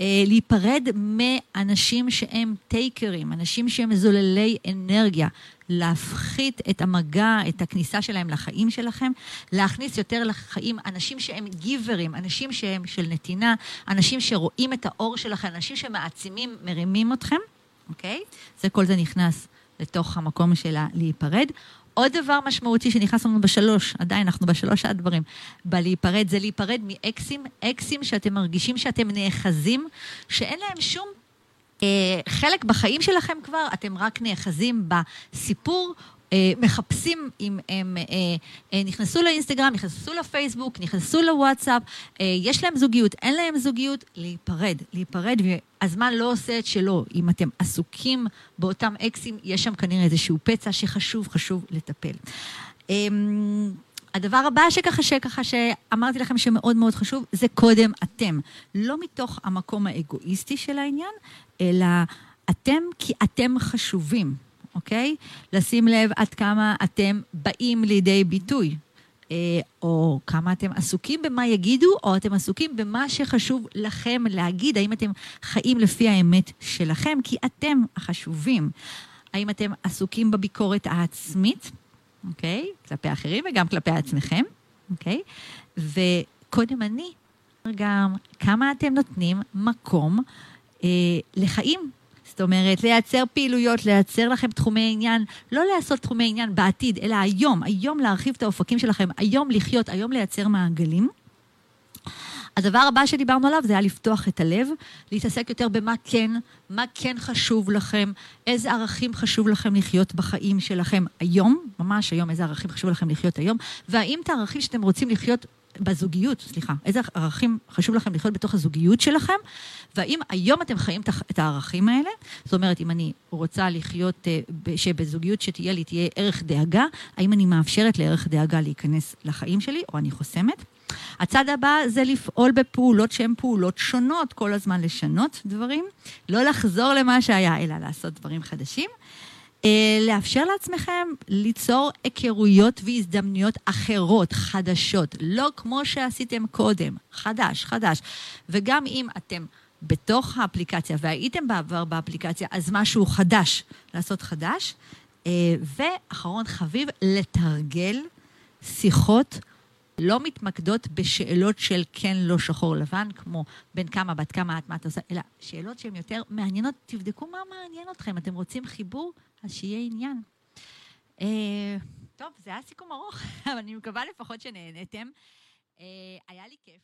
אה, להיפרד מאנשים שהם טייקרים, אנשים שהם זוללי אנרגיה, להפחית את המגע, את הכניסה שלהם לחיים שלכם, להכניס יותר לחיים אנשים שהם גיברים, אנשים שהם של נתינה, אנשים שרואים את האור שלכם, אנשים שמעצימים, מרימים אתכם, אוקיי? זה כל זה נכנס לתוך המקום של להיפרד. עוד דבר משמעותי שנכנס לנו בשלוש, עדיין אנחנו בשלוש הדברים, בלהיפרד, זה להיפרד מאקסים, אקסים שאתם מרגישים שאתם נאחזים, שאין להם שום חלק בחיים שלכם כבר, אתם רק נאחזים בסיפור אה, מחפשים אם הם אה, נכנסו לאינסטגרם, נכנסו לפייסבוק, נכנסו לוואטסאפ, יש להם זוגיות, אין להם זוגיות, להיפרד, להיפרד, והזמן לא עושה את שלו. אם אתם עסוקים באותם אקסים, יש שם כנראה איזשהו פצע שחשוב, חשוב לטפל. אמ, הדבר הבא שככה, שככה שאמרתי לכם שמאוד מאוד חשוב, זה קודם אתם. לא מתוך המקום האגואיסטי של העניין, אלא אתם כי אתם חשובים. אוקיי? לשים לב עד כמה אתם באים לידי ביטוי. אה, או כמה אתם עסוקים במה יגידו, או אתם עסוקים במה שחשוב לכם להגיד, האם אתם חיים לפי האמת שלכם, כי אתם החשובים. האם אתם עסוקים בביקורת העצמית, אוקיי? כלפי אחרים וגם כלפי עצמכם, אוקיי? וקודם אני, גם כמה אתם נותנים מקום לחיים זאת אומרת, לייצר פעילויות, לייצר לכם תחומי עניין, לא לעשות תחומי עניין בעתיד, אלא היום, היום להרחיב את האופקים שלכם, היום לחיות, היום לייצר מעגלים. הדבר הבא שדיברנו עליו זה היה לפתוח את הלב, להתעסק יותר במה כן, מה כן חשוב לכם, איזה ערכים חשוב לכם לחיות בחיים שלכם היום, ממש היום, איזה ערכים חשוב לכם לחיות היום, והאם את הערכים שאתם רוצים לחיות בזוגיות, סליחה, איזה ערכים חשוב לכם לחיות בתוך הזוגיות שלכם, והאם היום אתם חיים את הערכים האלה, זאת אומרת, אם אני רוצה לחיות, אה, שבזוגיות שתהיה לי תהיה ערך דאגה, האם אני מאפשרת לערך דאגה להיכנס לחיים שלי, או אני חוסמת? הצד הבא זה לפעול בפעולות שהן פעולות שונות, כל הזמן לשנות דברים, לא לחזור למה שהיה, אלא לעשות דברים חדשים. אה, לאפשר לעצמכם ליצור היכרויות והזדמנויות אחרות, חדשות, לא כמו שעשיתם קודם, חדש, חדש. וגם אם אתם בתוך האפליקציה והייתם בעבר באפליקציה, אז משהו חדש, לעשות חדש. אה, ואחרון חביב, לתרגל שיחות לא מתמקדות בשאלות של כן, לא, שחור, לבן, כמו בן כמה, בת כמה את, מה את עושה, אלא שאלות שהן יותר מעניינות. תבדקו מה מעניין אתכם. אתם רוצים חיבור? אז שיהיה עניין. אה, טוב, זה היה סיכום ארוך, אבל אני מקווה לפחות שנהנתם. אה, היה לי כיף.